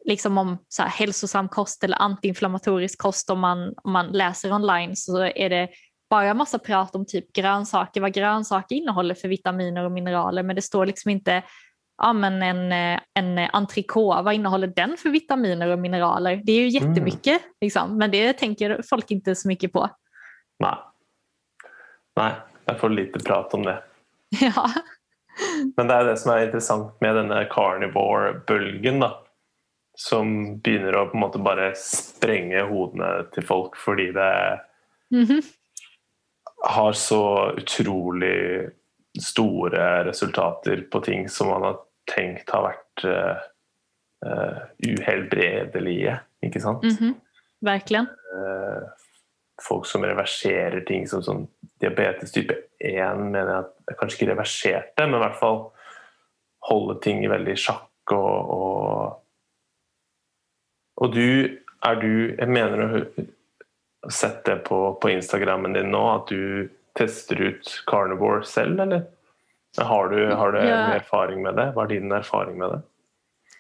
liksom om så här, hälsosam kost eller antiinflammatorisk kost om man, om man läser online så är det bara massa prat om typ grönsaker, vad grönsaker innehåller för vitaminer och mineraler men det står liksom inte ja, men en, en entrecote, vad innehåller den för vitaminer och mineraler? Det är ju jättemycket, mm. liksom, men det tänker folk inte så mycket på. Nej, Nej jag får lite prat om det. [laughs] Ja. Men det är det som är intressant med den här carnivore-bølgen, som börjar att på en måte bare sprenge hodene til folk fordi det mm -hmm. Har så otroligt stora resultat på ting som man har tänkt har varit uh, uh, uhelbredeliga. Ikke sant? Mm -hmm. Verkligen. Uh, folk som reverserer ting som, som diabetes type 1 mener jeg at kanskje ikke reverserte, men i hvert fall holde ting veldig i sjakk og, og, og du er du Jeg mener å sett det på, på Instagrammen din nå, at du tester ut carnivore selv, eller? Har du, har du jag, erfaring med det? Vad är din erfaring med det?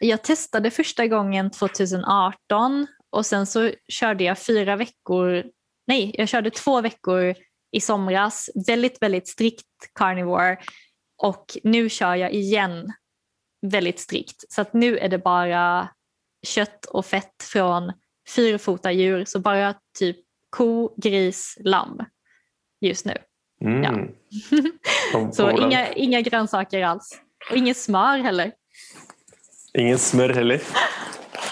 Jag testade första gången 2018 och sen så körde jag fyra veckor, nej jag körde två veckor i somras, väldigt väldigt strikt carnivore och nu kör jag igen väldigt strikt. Så att nu är det bara kött och fett från fyrfota djur, så bara typ ko, gris, lamm just nu. Mm. Ja. [laughs] så inga, inga grönsaker alls. Och inget smör heller. Ingen smör heller?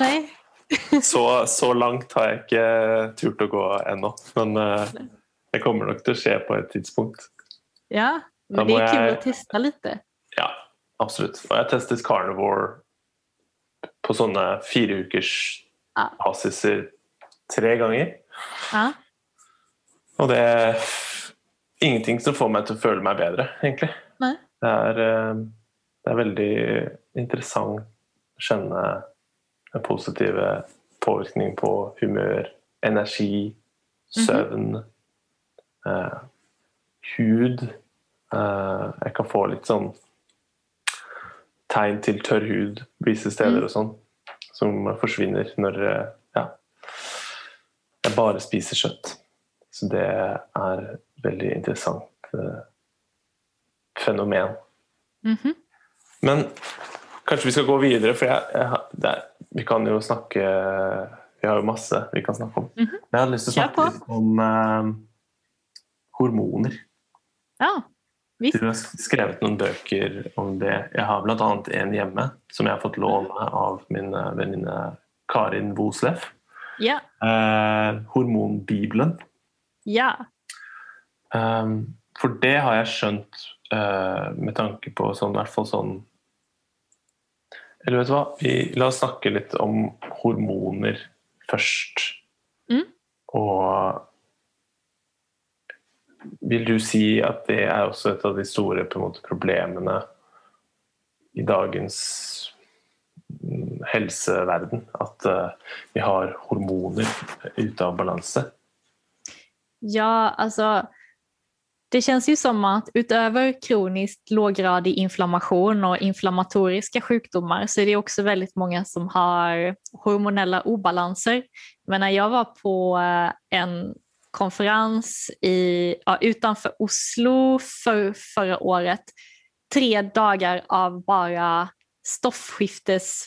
Nej. [laughs] så, så långt har jag inte turt att gå ännu. Men uh, det kommer nog att ske på ett tidspunkt. Ja, men det är kul jag... att testa lite. Ja, absolut. Och jag testat carnivore på sådana fyra veckors ja. basiser tre gånger. Ja. Och det är ingenting som får mig att känna mig bättre egentligen. Nej. Det är, eh, det är väldigt intressant att känna en positiv påverkan på humör, energi, sömn, mm -hmm. eh, hud. Eh, jag kan få lite sån tegn till torr hud vissa steder mm. och sånt som försvinner när ja, jag bara spiser kött. Så det är väldigt intressant eh, fenomen. Mm -hmm. Men kanske vi ska gå vidare för jag, jag, det, vi kan ju snacka, vi har ju massor vi kan snacka om. Mm -hmm. Jag hade lust att snacka lite om eh, hormoner. Ja, visst. Du har skrivit några böcker om det. Jag har bland annat en hemma som jag har fått låna av min eh, väninna Karin Boslef. Ja. Eh, hormonbibeln. Ja. Um, for det har jeg skjønt uh, med tanke på sånn, i hvert fall sånn Eller vet du hva, Vi, la oss snakke litt om hormoner først. Mm. Og vil du si at det er også et av de store måte, problemene i dagens helseverden? At eh, vi har hormoner ute av balanse? Ja, alltså det känns ju som att utöver kroniskt låggradig inflammation och inflammatoriska sjukdomar så är det också väldigt många som har hormonella obalanser. Men när jag var på eh, en konferens i, ja, utanför Oslo för, förra året, tre dagar av bara stoffskiftes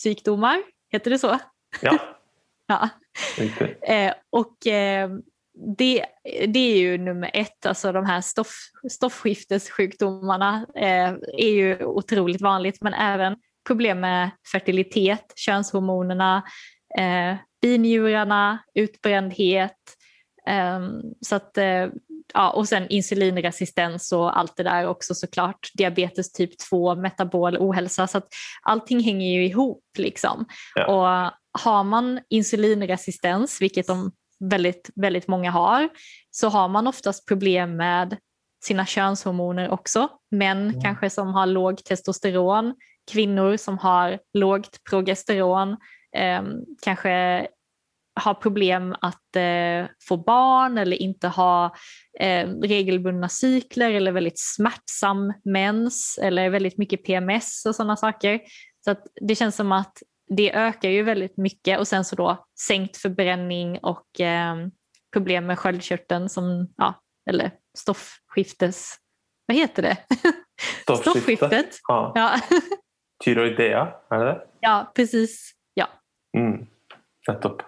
stoffskiftessjukdomar, heter det så? Ja. [laughs] ja. Eh, och eh, det, det är ju nummer ett, alltså de här stoff, stoffskiftessjukdomarna eh, är ju otroligt vanligt men även problem med fertilitet, könshormonerna, eh, binjurarna, utbrändhet. Um, så att, uh, ja, och sen insulinresistens och allt det där också såklart. Diabetes typ 2, metabol ohälsa. Så att allting hänger ju ihop. Liksom. Ja. Och har man insulinresistens, vilket de väldigt, väldigt många har, så har man oftast problem med sina könshormoner också. Män mm. kanske som har låg testosteron, kvinnor som har lågt progesteron, eh, kanske har problem att eh, få barn eller inte ha eh, regelbundna cykler eller väldigt smärtsam mens eller väldigt mycket PMS och sådana saker. Så att det känns som att det ökar ju väldigt mycket och sen så då sänkt förbränning och eh, problem med sköldkörteln som, ja, eller stoffskiftes... Vad heter det? [laughs] Stoffskiftet? Ja. ja. Tyroidea, är det det? Ja, precis. Ja. Mm. Nettopp.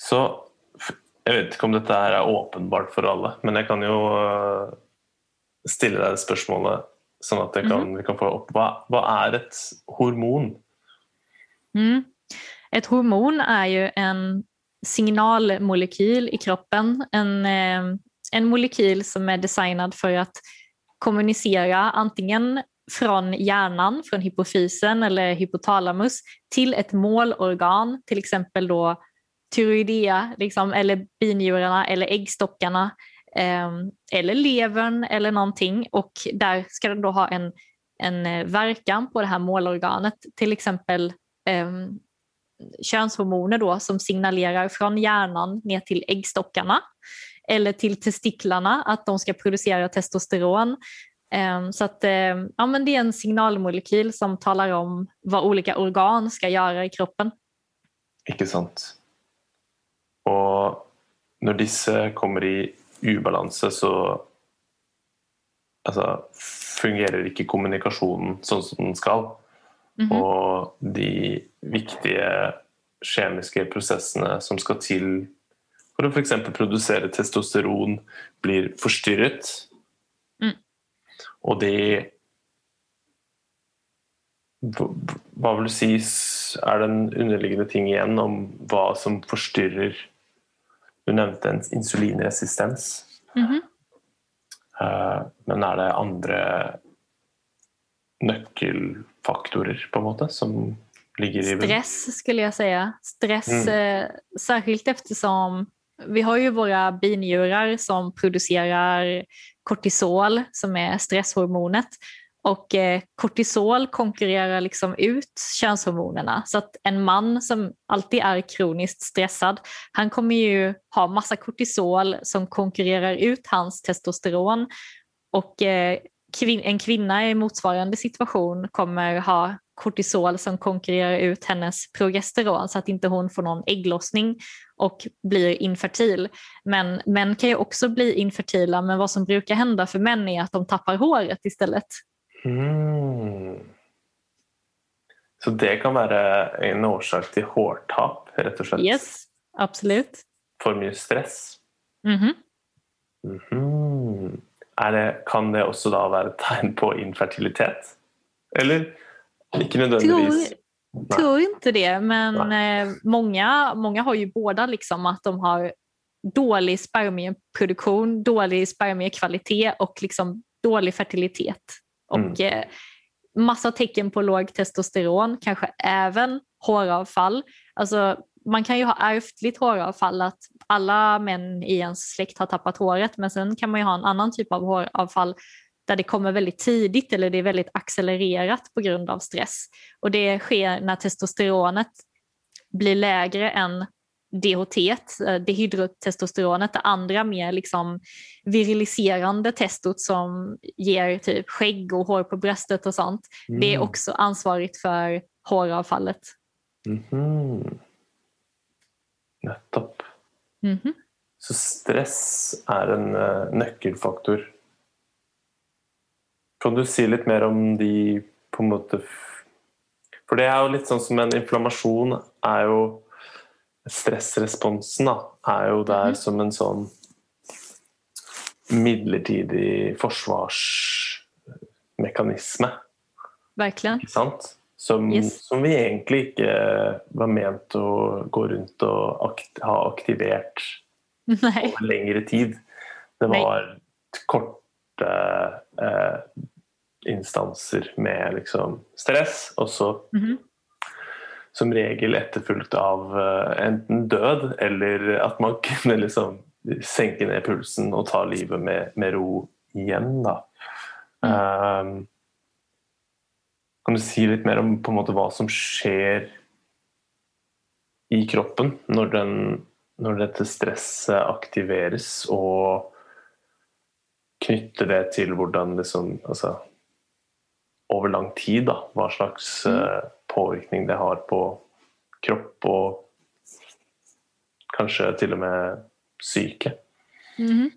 Så jag vet inte om detta är uppenbart för alla, men jag kan ju eh, ställa dig spørsmålet så att kan, mm. vi kan få upp. Vad, vad är ett hormon? Mm. Ett hormon är ju en signalmolekyl i kroppen. En, eh, en molekyl som är designad för att kommunicera antingen från hjärnan, från hypofysen eller hypotalamus till ett målorgan, till exempel då tyroidea liksom, eller binjurarna eller äggstockarna eh, eller levern eller någonting och där ska den då ha en, en eh, verkan på det här målorganet, till exempel eh, könshormoner då som signalerar från hjärnan ner till äggstockarna eller till testiklarna att de ska producera testosteron. Ehm, så att, ehm, ja, men det är en signalmolekyl som talar om vad olika organ ska göra i kroppen. Icke sant. Och när dessa kommer i obalans så alltså, fungerar inte kommunikationen som den ska. Mm -hmm. Og de viktige kjemiske prosessene som skal til for å f.eks. produsere testosteron, blir forstyrret. Mm. Og det Hva vil du si er den underliggende ting igjen om hva som forstyrrer Du nevnte en insulinresistens. Mm -hmm. Men er det andre nyckelfaktorer på en måte som ligger i Stress skulle jag säga. Stress, mm. eh, särskilt eftersom vi har ju våra binjurar som producerar kortisol som är stresshormonet och eh, kortisol konkurrerar liksom ut könshormonerna. Så att en man som alltid är kroniskt stressad, han kommer ju ha massa kortisol som konkurrerar ut hans testosteron. Och eh, en kvinna i motsvarande situation kommer ha kortisol som konkurrerar ut hennes progesteron så att inte hon får någon ägglossning och blir infertil. Men män kan ju också bli infertila men vad som brukar hända för män är att de tappar håret istället. Mm. Så det kan vara en orsak till hårtapp, rätt och slett? Yes, absolut. För mycket stress? Mm -hmm. Mm -hmm det, kan det också då vara ett tecken på infertilitet? Eller inte nödvändigtvis? Tror, tror inte det, men eh, många, många har ju båda liksom att de har dålig spermieproduktion, dålig spermiekvalitet och liksom dålig fertilitet. Och mm. eh, massa tecken på låg testosteron, kanske även håravfall. Alltså, man kan ju ha ärftligt håravfall, att alla män i ens släkt har tappat håret men sen kan man ju ha en annan typ av håravfall där det kommer väldigt tidigt eller det är väldigt accelererat på grund av stress. Och det sker när testosteronet blir lägre än DHT, eh, dehydrotestosteronet, det andra mer liksom viriliserande testot som ger typ skägg och hår på bröstet och sånt. Mm. Det är mm. också ansvarigt för håravfallet. Mm -hmm. Nettopp. Mm -hmm. Så stress är en uh, nyckelfaktor. Kan du säga lite mer om de på en måte För det är ju lite sånn som en inflammation är ju Stressresponsen är ju där mm -hmm. som en sån midlertidig forsvarsmekanisme. Verkligen. Sant? Som, Yes. som vi egentlig ikke var ment å gå rundt og akt, ha aktivert Nej. over lengre tid. Det Nei. var korte eh, instanser med liksom stress, og så Mhm. Som regel etterfulgt av eh, enten død eller at man [laughs] kunne liksom senke ned pulsen og ta livet med, med ro igjen. Da. Um, kan du si litt mer om på en måte hva som skjer i kroppen når, den, når dette stresset aktiveres, og knytte det til hvordan liksom altså, over lang tid, da, hva slags eh, påvirkning det har på kropp och kanske till och med psyke. Mm.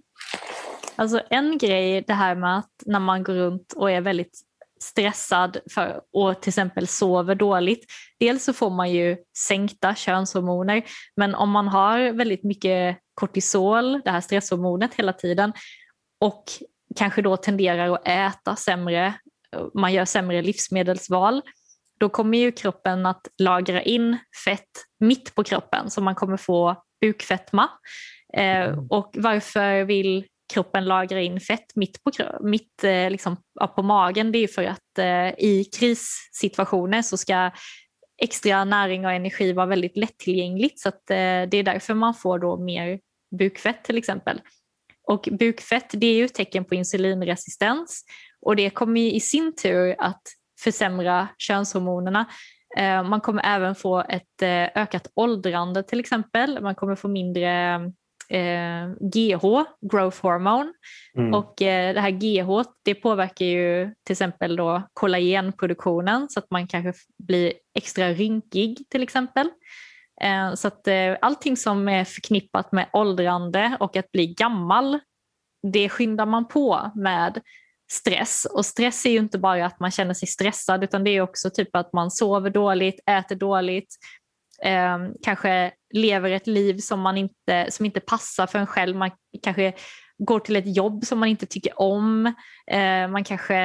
Alltså en grej det här med att när man går runt och är väldigt stressad för, och till exempel sover dåligt. Dels så får man ju sänkta könshormoner men om man har väldigt mycket kortisol, det här stresshormonet hela tiden och kanske då tenderar att äta sämre, man gör sämre livsmedelsval, då kommer ju kroppen att lagra in fett mitt på kroppen så man kommer få bukfetma. Eh, och varför vill kroppen lagra in fett mitt på, mitt, eh, liksom, på magen? Det är för att eh, i krissituationer så ska extra näring och energi vara väldigt lättillgängligt så att, eh, det är därför man får då mer bukfett till exempel. Och bukfett det är ju ett tecken på insulinresistens och det kommer i sin tur att försämra könshormonerna. Eh, Man kommer även få ett eh, ökat åldrande till exempel. Man kommer få mindre eh, GH, growth hormone. Mm. Och eh, det här GH det påverkar ju till exempel då kollagenproduktionen så att man kanske blir extra rynkig till exempel. Eh, så att eh, allting som är förknippat med åldrande och att bli gammal det skyndar man på med stress. Och stress är ju inte bara att man känner sig stressad utan det är också typ att man sover dåligt, äter dåligt, eh, kanske lever ett liv som, man inte, som inte passar för en själv. Man kanske går till ett jobb som man inte tycker om. Eh, man kanske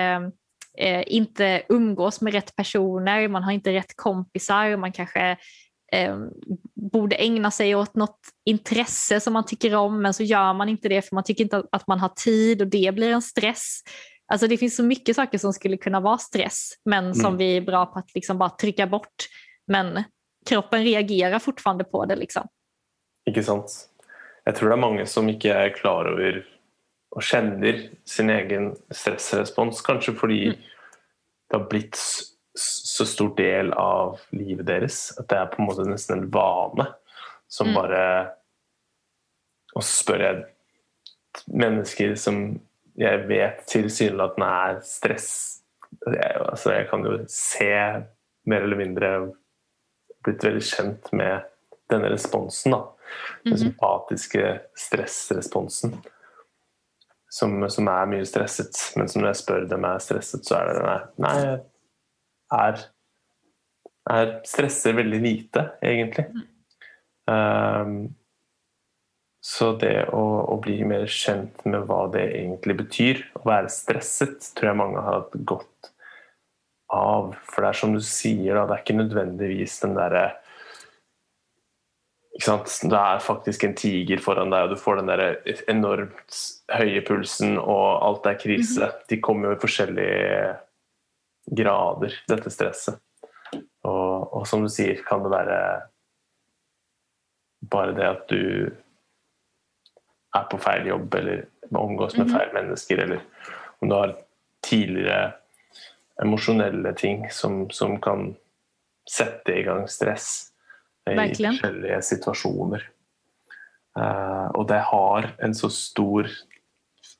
eh, inte umgås med rätt personer, man har inte rätt kompisar, man kanske eh, borde ägna sig åt något intresse som man tycker om men så gör man inte det för man tycker inte att man har tid och det blir en stress. Alltså det finns så mycket saker som skulle kunna vara stress men som Mm. vi är bra på att liksom bara trycka bort. Men kroppen reagerar fortfarande på det. Liksom. Ikke sant? Jeg tror det er mange som ikke er klar over og kjenner sin egen stressrespons, kanskje fordi Mm. det har s- så stor del av livet deres at det er på en måte nesten en vane som Mm. bare Og så spør jeg mennesker som jeg vet tilsynelatende er stress jeg, altså jeg kan jo se mer eller mindre blitt veldig kjent med denne responsen. da den Mhm. sympatiske stressresponsen. Som, som er mye stresset, men som når jeg spør dem er stresset, så er det nei, nei jeg er, er stresser veldig lite, egentlig. Um, så det å, å bli mer kjent med hva det egentlig betyr, å være stresset, tror jeg mange har hatt godt av. For det er som du sier, da, det er ikke nødvendigvis den derre ikke sant? Det er faktisk en tiger foran deg, og du får den der enormt høye pulsen, og alt er krise. De kommer jo i forskjellige grader, dette stresset. Og, og som du sier, kan det være bare det at du er på feil jobb, eller omgås med Mhm. feil mennesker, eller om du har tidligere emosjonelle ting som, som kan sette i gang stress i Verkligen. forskjellige situasjoner. Eh, og det har en så stor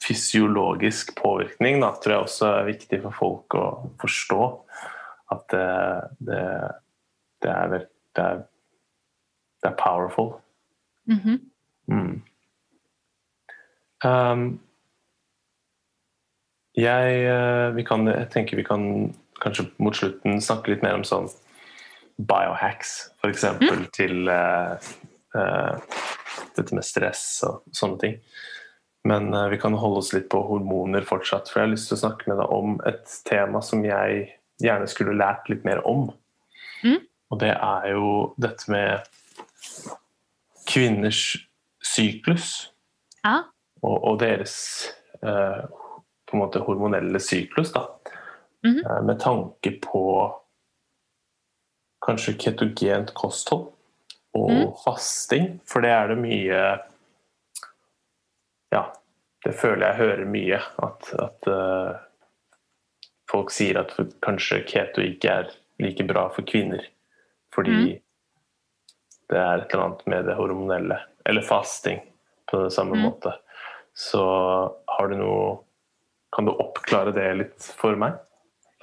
fysiologisk påvirkning, da, tror jeg også er viktig for folk å forstå. At det, det, det, vel- det, er, det er powerful. Mhm. Mm. Um, jeg, eh, vi kan, jeg tenker vi kan kanskje mot slutten snakke litt mer om sånn biohacks, f.eks. eksempel til eh, eh, dette med stress og sånne ting. Men eh, vi kan holde oss litt på hormoner fortsatt, for jeg har lyst til å snakke med deg om et tema som jeg gjerne skulle lært litt mer om. Mm. Og det er jo dette med kvinners syklus Ja. Og, og deres eh, på en måte hormonelle syklus. Da. Mhm. Eh, med tanke på kanskje ketogent kosthold og Mhm. fasting, for det er det mye Ja, det føler jeg hører mye. At, at eh, folk sier at kanskje keto ikke er like bra for kvinner. Fordi Mhm. det er et eller annet med det hormonelle. Eller fasting på det samme Mhm. måte. Så har du noe Kan du oppklare det litt for meg?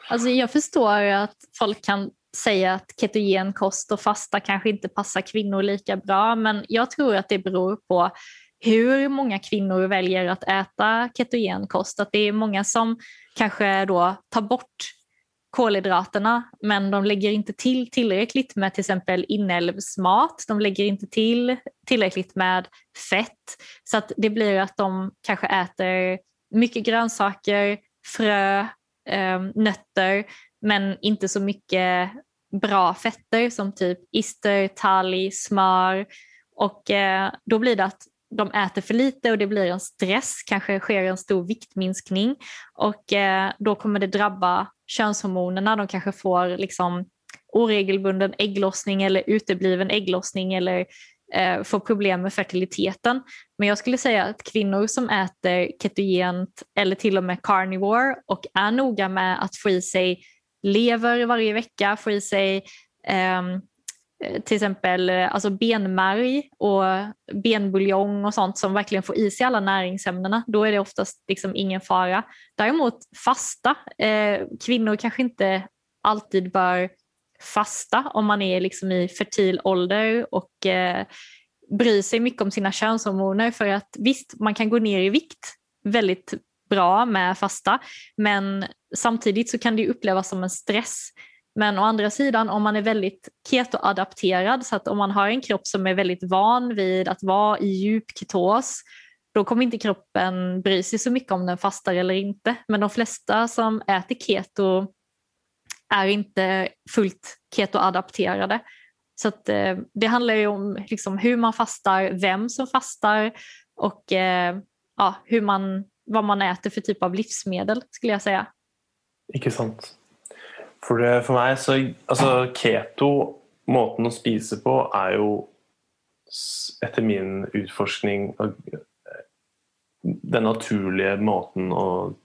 Alltså jag förstår att folk kan säga att ketogen kost och fasta kanske inte passar kvinnor lika bra, men jag tror att det beror på hur många kvinnor väljer att äta ketogen kost. Att det är många som kanske då tar bort kolhydraterna men de lägger inte till tillräckligt med till exempel inälvsmat. De lägger inte till tillräckligt med fett så att det blir att de kanske äter mycket grönsaker, frö, eh, nötter men inte så mycket bra fetter som typ ister, talg, smör och eh, då blir det att de äter för lite och det blir en stress, kanske sker en stor viktminskning och eh, då kommer det drabba könshormonerna. De kanske får liksom oregelbunden ägglossning eller utebliven ägglossning eller eh, får problem med fertiliteten. Men jag skulle säga att kvinnor som äter ketogent eller till och med carnivore och är noga med att få i sig lever varje vecka, få i sig eh, Eh, till exempel eh, alltså benmärg och benbuljong och sånt som verkligen får i sig alla näringsämnena, då är det oftast liksom ingen fara. Däremot fasta, eh, kvinnor kanske inte alltid bör fasta om man är liksom i fertil ålder och eh, bryr sig mycket om sina könshormoner för att visst, man kan gå ner i vikt väldigt bra med fasta men samtidigt så kan det upplevas som en stress. Men å andra sidan om man är väldigt ketoadapterad så att om man har en kropp som är väldigt van vid att vara i djup ketos då kommer inte kroppen bry sig så mycket om den fastar eller inte. Men de flesta som äter keto är inte fullt ketoadapterade. Så att, eh, det handlar ju om liksom, hur man fastar, vem som fastar och eh, ja, hur man, vad man äter för typ av livsmedel skulle jag säga. Icke sant. For, det, for meg så Altså, keto, måten å spise på, er jo etter min utforskning og- den naturlige måten å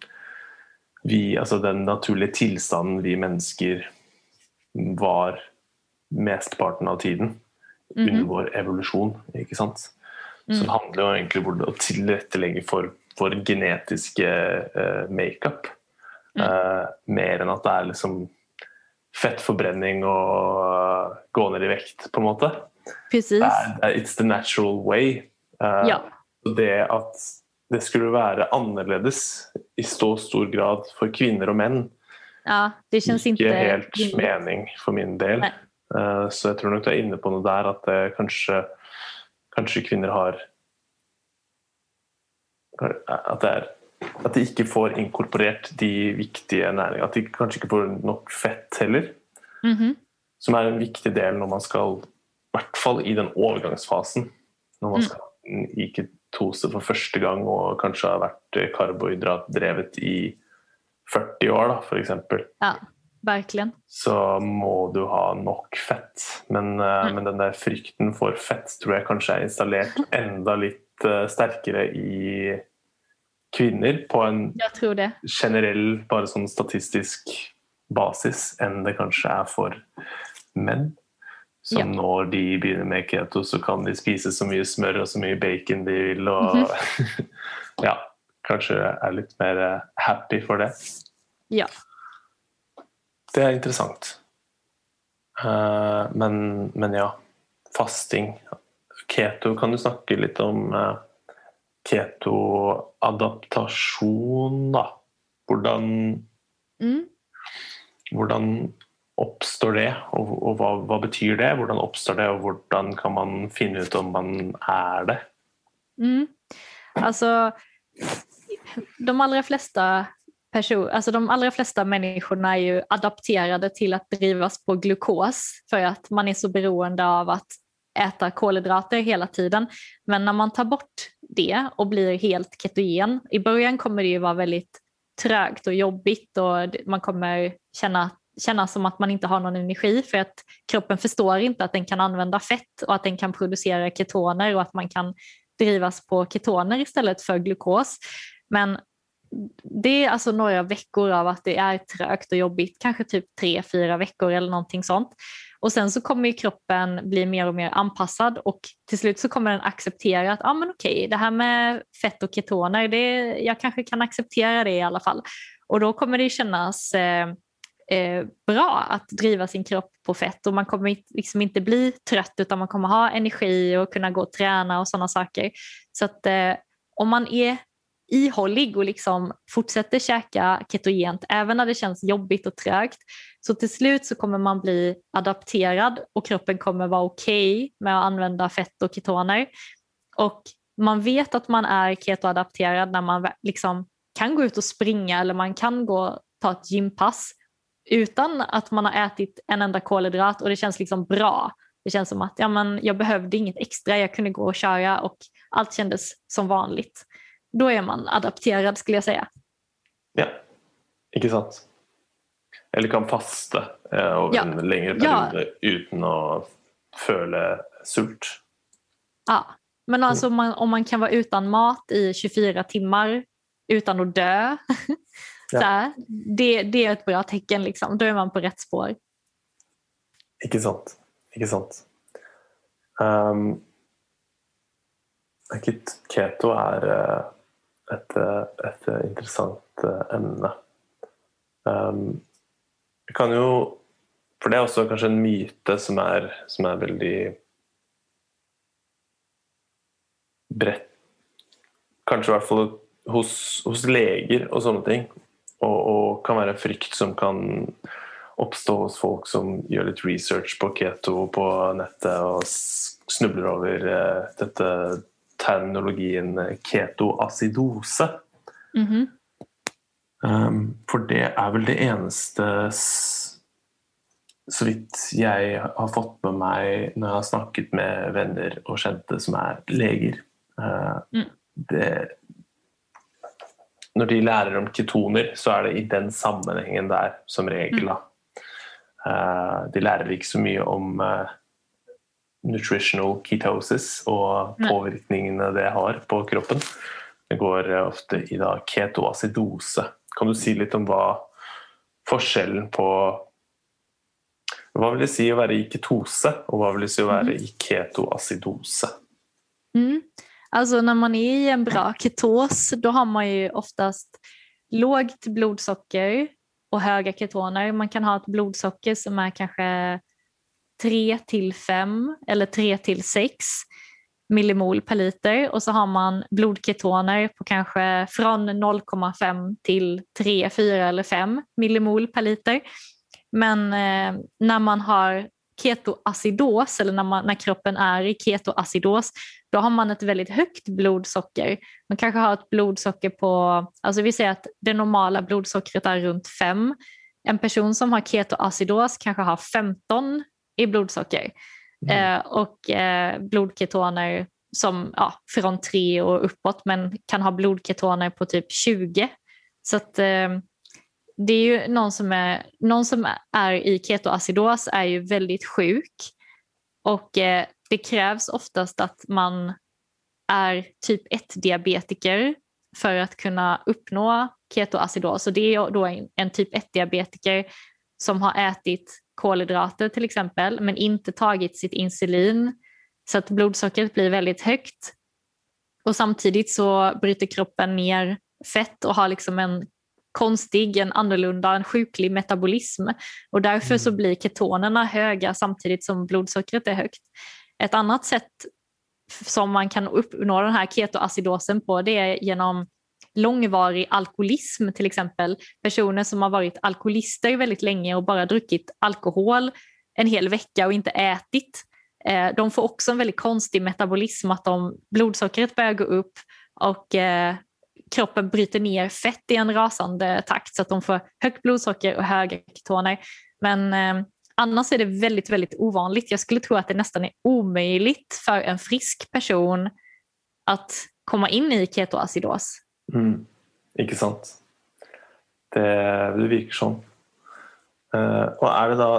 vi, altså Den naturlige tilstanden vi mennesker var mesteparten av tiden under Mhm. vår evolusjon. ikke sant? Så Mm. det handler jo egentlig om å tilrettelegge for vår genetiske eh, makeup. Mm. Eh, mer enn at det er liksom fettforbrenning og eh, gå ned i vekt, på en måte. Precis. It's the natural way. Eh, Ja. Det at det skulle være annerledes i så stor grad for kvinner og menn, Ja, det känns ikke inte helt rimligt. mening for min del. Nei. Eh, Så jeg tror nok du er inne på noe der, at det kanskje, kanskje kvinner har At, det er, at de ikke får inkorporert de viktige næringene. At de kanskje ikke får nok fett heller. Mhm. Som er en viktig del når man skal I hvert fall i den overgangsfasen. Når man Mm. skal i ketose for første gang og kanskje har vært karbohydratdrevet i 40 år, da, f.eks. Ja, verkligen. så må du ha nok fett. Men, eh, Mm. men den der frykten for fett tror jeg kanskje er installert enda litt eh, sterkere i kvinner på en generell, bare sånn statistisk basis enn det kanskje er for menn. Som Ja. når de begynner med keto, så kan de spise så mye smør og så mye bacon de vil. Og [laughs] ja, kanskje er litt mer eh, happy for det. Ja. Det er interessant. Eh, men, men ja, fasting. Keto, kan du snakke litt om uh, ketoadaptasjon, da? Hvordan, Mm. hvordan oppstår det, og, og hva, hva betyr det? Hvordan oppstår det, og hvordan kan man finne ut om man er det? Mm. Alltså, de allra flesta person, alltså de allra flesta människorna är ju adapterade till att drivas på glukos för att man är så beroende av att äta kolhydrater hela tiden. Men när man tar bort det och blir helt ketogen, i början kommer det ju vara väldigt trögt och jobbigt och man kommer känna, känna som att man inte har någon energi för att kroppen förstår inte att den kan använda fett och att den kan producera ketoner och att man kan drivas på ketoner istället för glukos. Men det är alltså några veckor av att det är trögt och jobbigt, kanske typ tre, fyra veckor eller någonting sånt. Och sen så kommer kroppen bli mer och mer anpassad och till slut så kommer den acceptera att ah, men okej, det här med fett och ketoner, det, jag kanske kan acceptera det i alla fall. Och då kommer det kännas eh, eh, bra att driva sin kropp på fett och man kommer liksom inte bli trött utan man kommer ha energi och kunna gå och träna och sådana saker. Så att eh, om man är ihållig och liksom fortsätter käka ketogent även när det känns jobbigt och trögt. Så till slut så kommer man bli adapterad och kroppen kommer vara okej okay med att använda fett och ketoner. Och man vet att man är ketoadapterad när man liksom kan gå ut och springa eller man kan gå och ta ett gympass utan att man har ätit en enda kolhydrat och det känns liksom bra. Det känns som att ja, men jag behövde inget extra, jag kunde gå och köra och allt kändes som vanligt då är man adapterad skulle jag säga. Ja, inte sant. Eller kan fasta eh, ja. en längre period ja. utan att känna sult. Ja, men alltså om man, om man kan vara utan mat i 24 timmar utan att dö, [laughs] ja. här, det, det är ett bra tecken. Liksom. Då är man på rätt spår. Inte sant. Inte sant. Um, keto är uh, ett, eh, ett eh, intressant eh, ämne. Um, ehm, kan jo For det er også kanskje en myte som er, som er veldig bredt Kanskje i hvert fall hos, hos leger og sånne ting. Og, og, kan være en frykt som kan oppstå hos folk som gjør litt research på keto på nettet og snubler over uh, dette terminologien ketoacidose. Mm -hmm. um, for det er vel det eneste så vidt jeg har fått med meg når jeg har snakket med venner og kjente som er leger. Uh, mm. det, når de lærer om ketoner, så er det i den sammenhengen der, som regel. Mm. Uh, de lærer ikke så mye om uh, nutritional ketosis og påvirkningene det har på kroppen. Det går ofte i da ketoacidose. Kan du si litt om hva forskjellen på Hva vil det si å være i ketose, og hva vil det si å være i ketoacidose? Mm. Alltså när man är i en bra ketos då har man ju oftast lågt blodsocker och höga ketoner. Man kan ha ett blodsocker som är kanske 3 till 5 eller 3 till 6 millimol per liter och så har man blodketoner på kanske från 0,5 till 3, 4 eller 5 millimol per liter. Men eh, när man har ketoacidos eller när, man, när kroppen är i ketoacidos då har man ett väldigt högt blodsocker. Man kanske har ett blodsocker på, alltså vi säger att det normala blodsockret är runt 5. En person som har ketoacidos kanske har 15 i blodsocker. Mm. Eh, och eh, blodketoner som ja, från 3 och uppåt men kan ha blodketoner på typ 20. Så att, eh, det är ju någon som är, någon som är i ketoacidos är ju väldigt sjuk och eh, det krävs oftast att man är typ 1-diabetiker för att kunna uppnå ketoacidos. Och det är då en, en typ 1-diabetiker som har ätit kolhydrater till exempel men inte tagit sitt insulin så att blodsockret blir väldigt högt. Och samtidigt så bryter kroppen ner fett och har liksom en konstig, en annorlunda, en sjuklig metabolism. Och därför mm. så blir ketonerna höga samtidigt som blodsockret är högt. Ett annat sätt som man kan uppnå den här ketoacidosen på det är genom långvarig alkoholism till exempel. Personer som har varit alkoholister väldigt länge och bara druckit alkohol en hel vecka och inte ätit. Eh, de får också en väldigt konstig metabolism, att de, blodsockret börjar gå upp och eh, kroppen bryter ner fett i en rasande takt så att de får högt blodsocker och höga ketoner. Men eh, annars är det väldigt, väldigt ovanligt. Jag skulle tro att det nästan är omöjligt för en frisk person att komma in i ketoacidos. Mm. Ikke sant. Det, det virker sånn. Eh, og er det da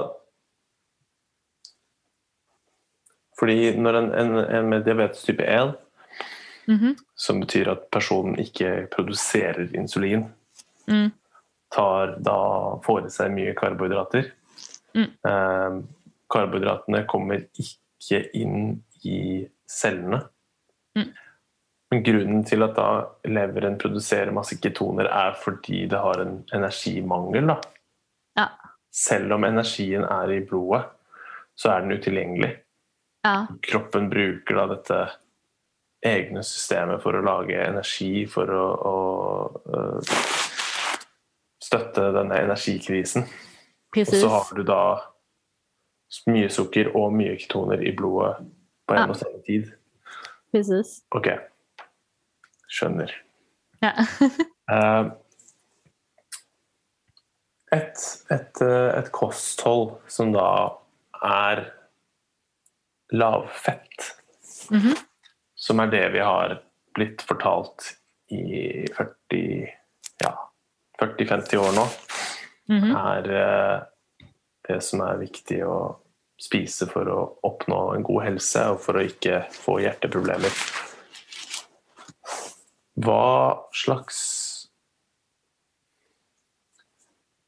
Fordi når en, en, en med diabetes type 1, Mhm. som betyr at personen ikke produserer insulin, Mm. tar da får i seg mye karbohydrater. Mm. Eh, karbohydratene kommer ikke inn i cellene. Mm. Men grunnen til at da leveren produserer masse ketoner, er fordi det har en energimangel. Da. Ja. Selv om energien er i blodet, så er den utilgjengelig. Ja. Kroppen bruker da dette egne systemet for å lage energi, for å, å øh, støtte denne energikrisen. Og Precis. så har du da mye sukker og mye ketoner i blodet på en Ja. og samme tid. Precis. Ok, skjønner. Ja. [laughs] Eh, Et, et, eh, et kosthold som da er lavfett, Mhm. som er det vi har blitt fortalt i 40 ja, 40-50 år nå, Mhm. er eh, det som er viktig å spise for å oppnå en god helse og for å ikke få hjerteproblemer. Hva slags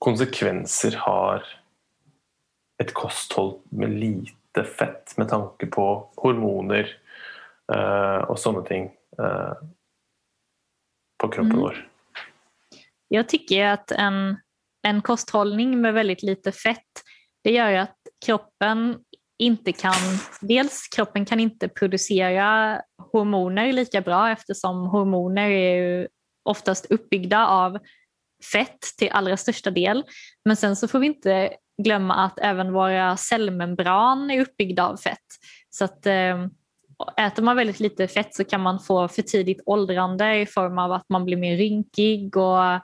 konsekvenser har et kosthold med lite fett med tanke på hormoner eh, og sånne ting eh, på kroppen Mm. vår? Jag tycker att en, en kosthållning med väldigt lite fett, det gör att kroppen inte kan, dels kroppen kan inte producera hormoner lika bra eftersom hormoner är ju oftast uppbyggda av fett till allra största del. Men sen så får vi inte glömma att även våra cellmembran är uppbyggda av fett. Så att eh, äter man väldigt lite fett så kan man få för tidigt åldrande i form av att man blir mer rynkig och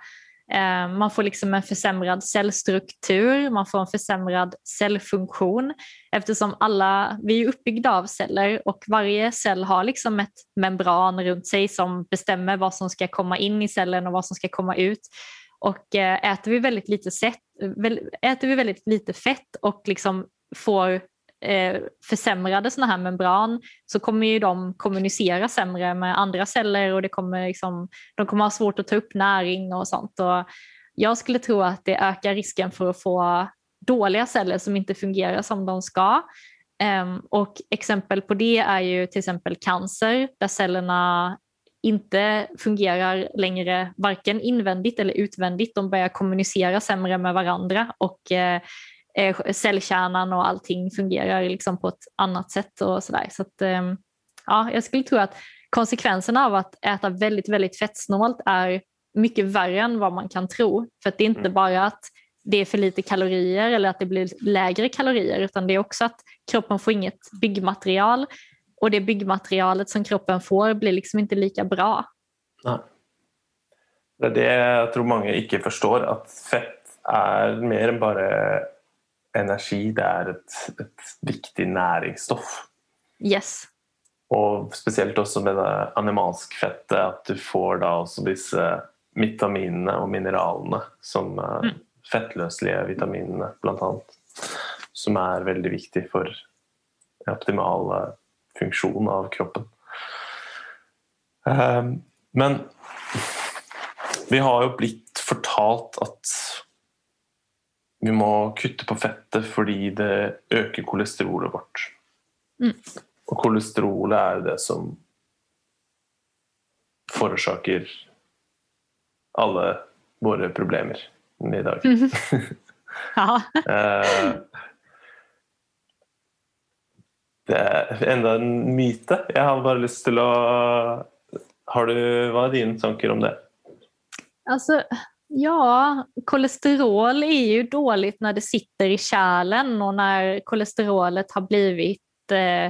Eh, man får liksom en försämrad cellstruktur, man får en försämrad cellfunktion eftersom alla, vi är uppbyggda av celler och varje cell har liksom ett membran runt sig som bestämmer vad som ska komma in i cellen och vad som ska komma ut. Och eh, äter vi väldigt lite, set, äter vi väldigt lite fett och liksom får eh, försämrade såna här membran så kommer ju de kommunicera sämre med andra celler och det kommer liksom, de kommer ha svårt att ta upp näring och sånt. Och jag skulle tro att det ökar risken för att få dåliga celler som inte fungerar som de ska. Um, och exempel på det är ju till exempel cancer där cellerna inte fungerar längre varken invändigt eller utvändigt. De börjar kommunicera sämre med varandra och eh, eh, cellkärnan och allting fungerar liksom på ett annat sätt. och Så, så att, eh, ja, Jag skulle tro att konsekvenserna av att äta väldigt, väldigt fettsnålt är mycket värre än vad man kan tro. För att det är inte Mm. bara att det är för lite kalorier eller att det blir lägre kalorier utan det är också att kroppen får inget byggmaterial och det byggmaterialet som kroppen får blir liksom inte lika bra. Nei. Det er det jeg tror mange ikke forstår, at fett er mer enn bare energi. Det er et, et viktig næringsstoff. Yes. Og spesielt også med det animalsk fettet, at du får da også disse vitaminene og mineralene, som eh, Mm. fettløselige vitaminene bl.a., som er veldig viktig for en optimal funksjon av kroppen. Eh, Men vi har jo blitt fortalt at vi må kutte på fettet fordi det øker kolesterolet vårt. Mm. Og kolesterolet er det som forårsaker alle våre problemer i dag. [laughs] Ja. Eh, Det er enda en myte. Jeg har bare lyst til å har du, Hva er dine tanker om det? Alltså, ja, kolesterol är ju dåligt när det sitter i kärlen och när kolesterolet har blivit eh,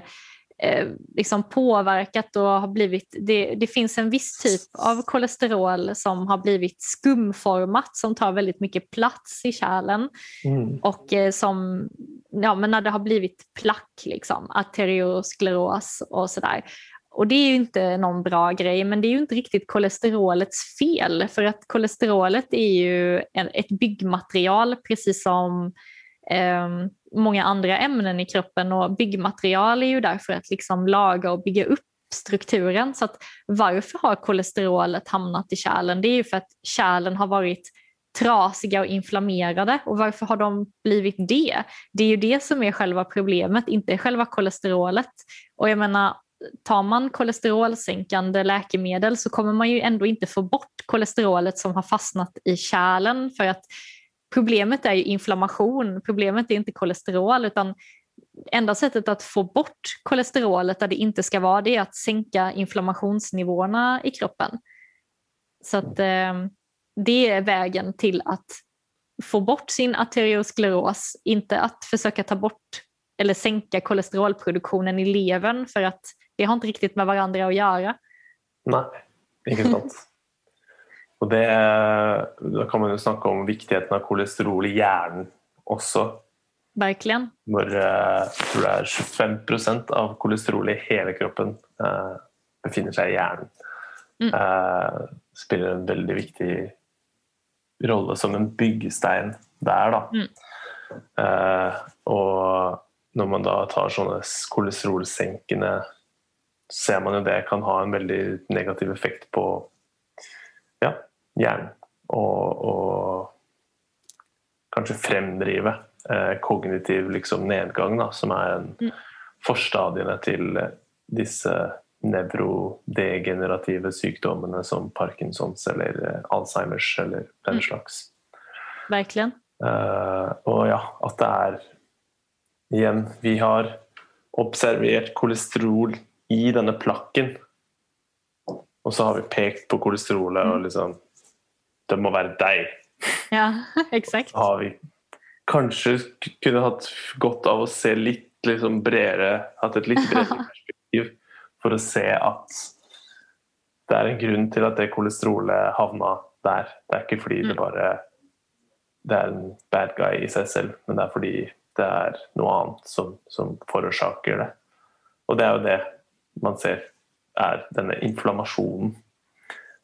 eh, liksom påverkat och har blivit, det, det finns en viss typ av kolesterol som har blivit skumformat som tar väldigt mycket plats i kärlen Mm. och eh, som, ja men när det har blivit plack, liksom, arterioskleros och sådär. Och det är ju inte någon bra grej, men det är ju inte riktigt kolesterolets fel, för att kolesterolet är ju ett byggmaterial precis som eh, många andra ämnen i kroppen och byggmaterial är ju där för att liksom laga och bygga upp strukturen. Så att varför har kolesterolet hamnat i kärlen? Det är ju för att kärlen har varit trasiga och inflammerade. Och varför har de blivit det? Det är ju det som är själva problemet, inte själva kolesterolet. Och jag menar, tar man kolesterolsänkande läkemedel så kommer man ju ändå inte få bort kolesterolet som har fastnat i kärlen för att problemet är ju inflammation, problemet är inte kolesterol utan enda sättet att få bort kolesterolet där det inte ska vara det är att sänka inflammationsnivåerna i kroppen. Så att eh, det är vägen till att få bort sin arterioskleros, inte att försöka ta bort eller sänka kolesterolproduktionen i levern för att det har inte riktigt med varandra att göra. Nei, ikke sant. Og det, da kan man jo snakke om viktigheten av kolesterol i hjernen også. Verkligen. Hvor eh, tror det er 25% av kolesterolet i hele kroppen eh, befinner seg i hjernen. Mm. Eh, spiller en veldig viktig rolle som en byggestein der, da. Mm. Eh, og når man da tar sånne kolesterolsenkende ser man jo det kan ha en veldig negativ effekt på ja, hjernen. Og, og kanskje fremdrive eh, kognitiv liksom, nedgang, da, som er en Mm. forstadiene til disse nevrodegenerative sykdommene som Parkinsons eller eh, Alzheimers eller den Mm. slags. Verkligen. Eh, og ja, at det er Igjen, vi har observert kolesterol i denne plakken. Og så har vi pekt på kolesterolet og liksom Det må være deg. Ja, [laughs] exakt. Så har vi kanskje kunne hatt godt av å se litt liksom bredere Hatt et litt bredere [laughs] perspektiv for å se at det er en grunn til at det kolesterolet havna der. Det er ikke fordi det Mm. bare det er en bad guy i seg selv, men det er fordi det er noe annet som, som forårsaker det. Og det er jo det man ser er denne inflammasjonen.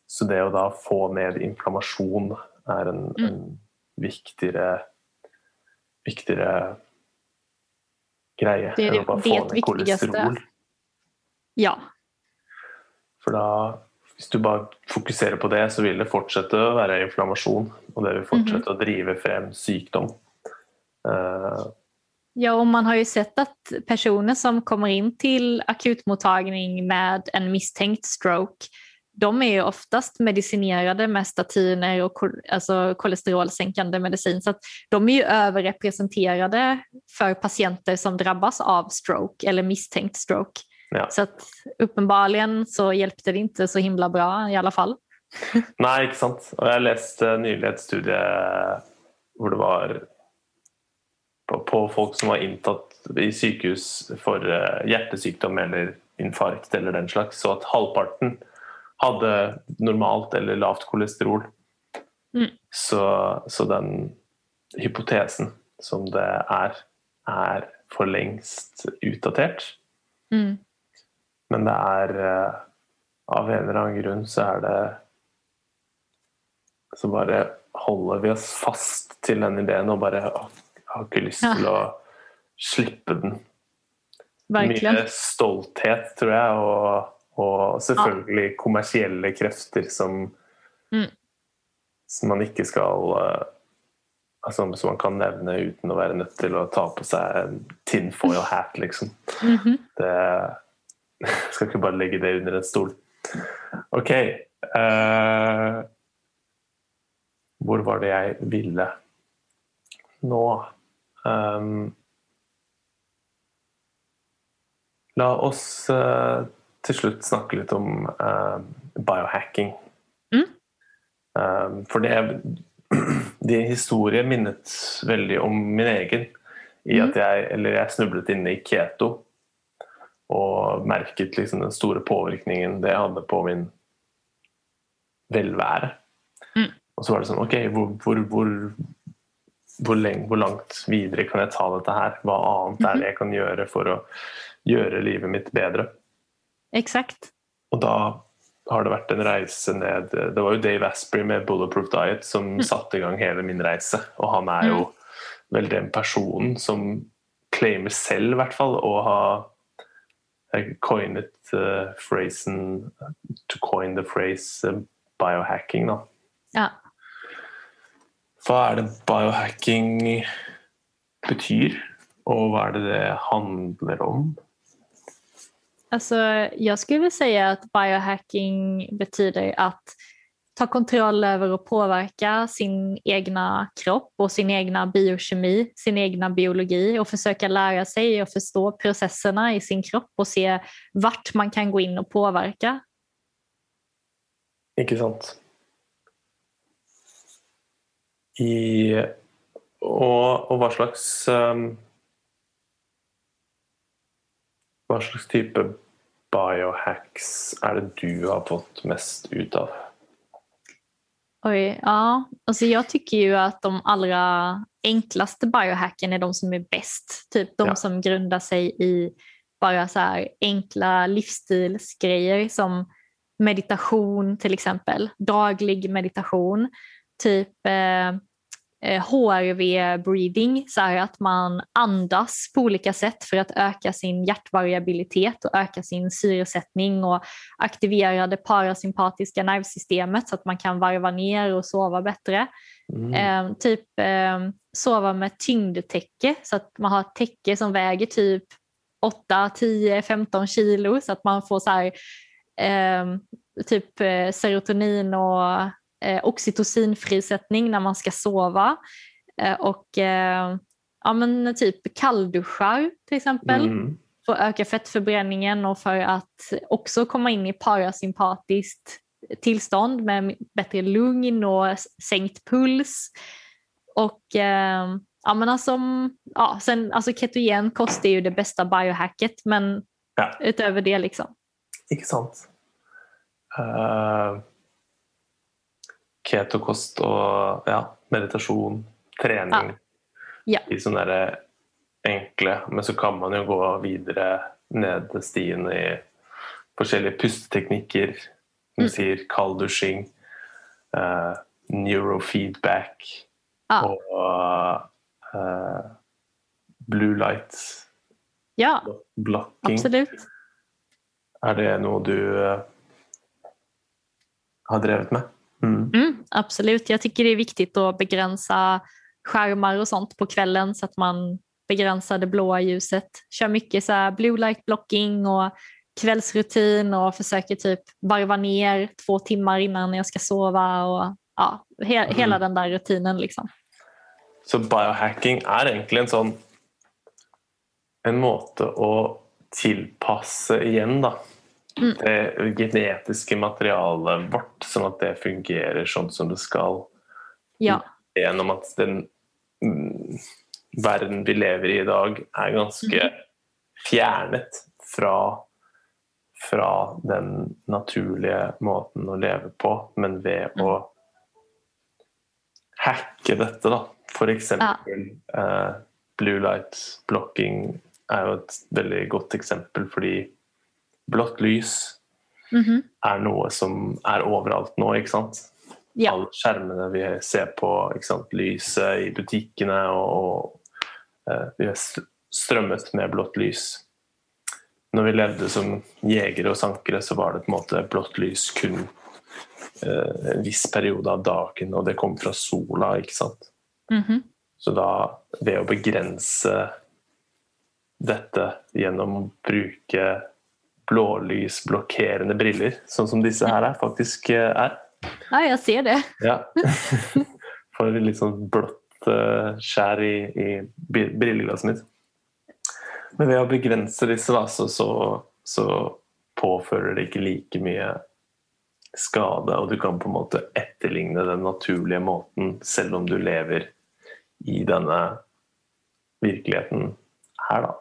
Så det å da få ned inflammasjon er en, Mm. en viktigere viktigere greie Det är enn det- å bare få ned kolesterol. Ja, For da, hvis du bare fokuserer på det, så vil det fortsette å være inflammasjon. Og det vil fortsette å drive frem sykdom. Eh, Ja, och man har ju sett att personer som kommer in till akutmottagning med en misstänkt stroke, de är ju oftast medicinerade med statiner och kol- alltså kolesterolsänkande medicin. Så de är ju överrepresenterade för patienter som drabbas av stroke eller misstänkt stroke. Ja. Så uppenbarligen så hjälpte det inte så himla bra i alla fall. [laughs] Nei, ikke sant. Og jeg leste nylig et studie hvor det var på, på folk som var inntatt i sykehus for eh, hjertesykdom eller infarkt eller den slags, så at halvparten hadde normalt eller lavt kolesterol. Mm. Så, så den hypotesen som det er, er for lengst utdatert. Mm. Men det er eh, Av en eller annen grunn så er det Så bare holder vi oss fast til den ideen og bare «Åh, Jeg har lyst Ja. til å slippe den. Verkligen. Mye stolthet, tror jeg, og, og selvfølgelig kommersielle krefter som, Mm. som man ikke skal eh, altså, Som man kan nevne uten å være nødt til å ta på seg en tinfoil hat, liksom. Mhm. Det jeg [laughs] skal ikke bare legge det under en stol. OK. eh, hvor var det jeg ville nå? Um, la oss eh, til slutt snakke litt om eh, biohacking. Mm. Um, for det [clears throat] Din historie minnet veldig om min egen. I at jeg, eller jeg snublet inn i keto. og merket liksom den store påvirkningen det hadde på min velvære. Mm. Og så var det sånn Ok, hvor, hvor, hvor, hvor, lenge, hvor langt videre kan jeg ta dette her? Hva annet er det jeg kan gjøre for å gjøre livet mitt bedre? Exakt. Og da har det vært en reise ned Det var jo Dave Asprey med Bulletproof Diet som satte i gang hele min reise. Og han er jo vel den personen som claimer selv, i hvert fall, å ha coinet uh, phrasen To coin the phrase uh, biohacking, da. Ja. Hva er det biohacking betyr, og hva er det det handler om? Alltså, jag skulle vilja säga att biohacking betyder att ta kontroll över att påverka sin egna kropp och sin egna biokemi, sin egna biologi och försöka lära sig och förstå processerna i sin kropp och se vart man kan gå in och påverka. Ikke sant? I, og, og hva slags um, Hva slags type biohacks er det du har fått mest ut av? Oj, ja. Alltså jag tycker ju att de allra enklaste biohacken är de som är bäst. Typ de Ja. som grundar sig i bara så här enkla livsstilsgrejer som meditation till exempel. Daglig meditation. Typ eh, eh, HRV-breathing, så här att man andas på olika sätt för att öka sin hjärtvariabilitet och öka sin syresättning och aktivera det parasympatiska nervsystemet så att man kan varva ner och sova bättre. Mm. Eh, typ eh, sova med tyngdtäcke så att man har ett täcke som väger typ 8, 10, 15 kilo så att man får så här, eh, typ eh, serotonin och eh, oxytocinfrisättning när man ska sova. Eh, och eh, ja, men typ kallduschar till exempel Mm. för att öka fettförbränningen och för att också komma in i parasympatiskt tillstånd med bättre lugn och sänkt puls. Och eh, ja, men alltså, mm, ja, sen, alltså ketogen kost är ju det bästa biohacket men Ja. utöver det liksom. Ikke sant? Uh, ketokost og ja, meditasjon, trening Ja. i sånne der enkle Men så kan man jo gå videre ned stien i forskjellige pusteteknikker. Som Mm. du sier kalddusjing, uh, neurofeedback Ja. og eh, blue light Ja, blocking. absolut. Er det noe du eh, har drevet med? Mm. Mm, absolut, jag tycker det är viktigt att begränsa skärmar och sånt på kvällen så att man begränsar det blåa ljuset. Kör mycket så här blue light blocking och kvällsrutin och försöker typ varva ner två timmar innan jag ska sova och ja, he- hela den där rutinen liksom. Så biohacking er egentlig en sånn En måte å tilpasse igjen da, Mm. Det genetiske materialet vårt, sånn at det fungerer sånn som det skal. Ja, Gjennom at den mm, verden vi lever i i dag, er ganske fjernet fra, fra den naturlige måten å leve på, men ved å hacke dette, da. For eksempel eh, blue light blocking er jo et veldig godt eksempel, fordi blått lys Mhm. er noe som er overalt nå, ikke sant? ja, alle skjermene vi ser på, lyset i butikkene, og, og eh, vi er st- strømmet med blått lys. Når vi levde som jegere og sankere, så var det på en måte blått lys kun eh, en viss periode av dagen, og det kom fra sola, ikke sant? Mhm. Så da, ved å begrense dette gjennom å bruke blålysblokkerende briller, sånn som disse her er, faktisk eh, er, ja, jag ser det. ja. [laughs] Får litt sånn blått eh, skjær i, i brilleglasset mitt. Men ved å begrense disse, da, så, så, så påfører det ikke like mye skade, og du kan på en måte etterligne den naturlige måten, selv om du lever i denne virkeligheten her, da.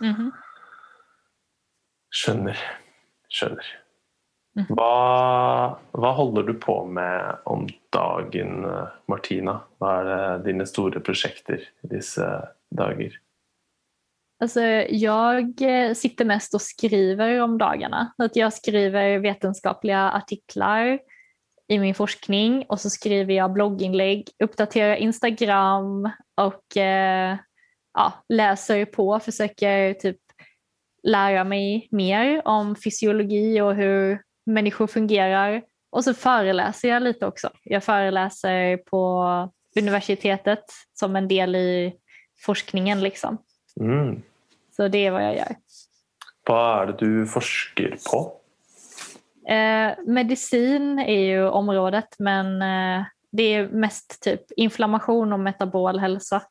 Mhm. Skjønner. Skjønner. Mhm. Hva, hva holder du på med om dagen, Martina? Hva det dine store prosjekter i disse dager? Alltså, jag eh, sitter mest och skriver om dagarna. Att jag skriver vetenskapliga artiklar i min forskning och så skriver jag blogginlägg, uppdaterar Instagram och eh, ja, läser på, försöker typ lära mig mer om fysiologi och hur människor fungerar. Och så föreläser jag lite också. Jag föreläser på universitetet som en del i forskningen. Liksom. Mm. Så det är vad jag gör. Hva er det du forsker på? Eh, medicin är ju området men eh, det är mest typ inflammation och metabol hälsa.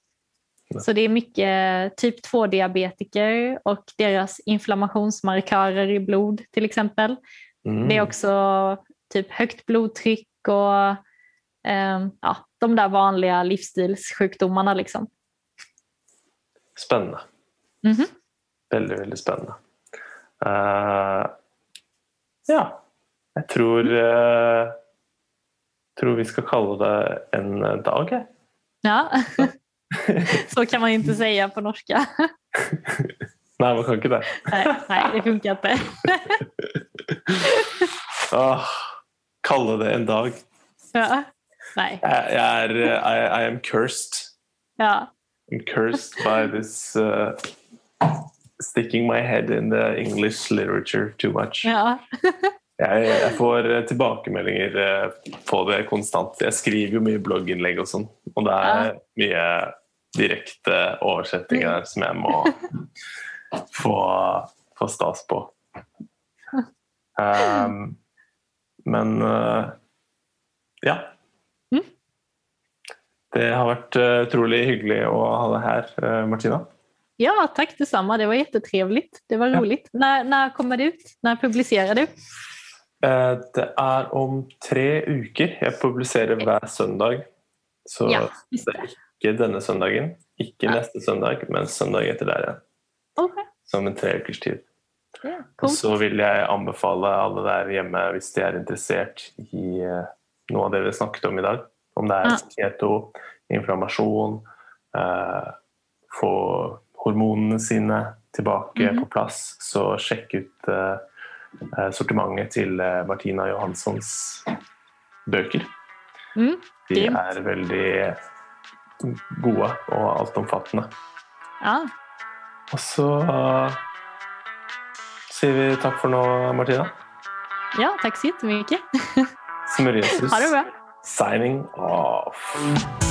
Så det är mycket typ 2-diabetiker och deras inflammationsmarkörer i blod till exempel. Mm. Det är också typ högt blodtryck och eh, ja, de där vanliga livsstilssjukdomarna. Liksom. Spennende. Mhm. Veldig, veldig spennende. Eh, ja. Jeg tror eh, tror vi skal kalle det en dag. Ja. [laughs] Så kan man inte säga på norska. Man kan ikke det. nej, nej, det funkar inte. [laughs] Åh, kalle det en dag. Ja. Nej, Jeg, jeg er I, I am cursed. ja. I'm cursed by this uh, sticking my head in the English literature too much. ja. [laughs] Jeg, jeg får eh, tilbakemeldinger eh, på det konstant. Jeg skriver jo mye blogginnlegg og sånn, og det er mye direkte oversettinger som jeg må [laughs] få, få stas på. Um, men eh, ja. Mm. Det har eh, utrolig hyggelig å ha deg her, Martina. ja, tack detsamma. Det var jättetrevligt. Det var Ja. roligt. När, när kommer det ut? När publicerar du? Eh, Det er om tre uker. Jeg publiserer hver søndag. Så Ja, det det. er ikke denne søndagen, ikke Ja. neste søndag, men søndag etter der igjen. Okay. Som en tre ukers tid. Ja, Og cool. så vil jeg anbefale alle der hjemme, hvis de er interessert i eh, noe av det vi snakket om i dag, om det er Ja. keto, inflammasjon, eh, få hormonene sine tilbake Mhm. på plass, så sjekk ut eh, sortimentet til eh, Martina Johanssons bøker. Mm, De Grymt. er veldig gode og altomfattende. ja. Og så eh, sier vi takk for nå, Martina. ja, tack så jättemycket. Smørjesus [laughs] Ha det bra. signing off.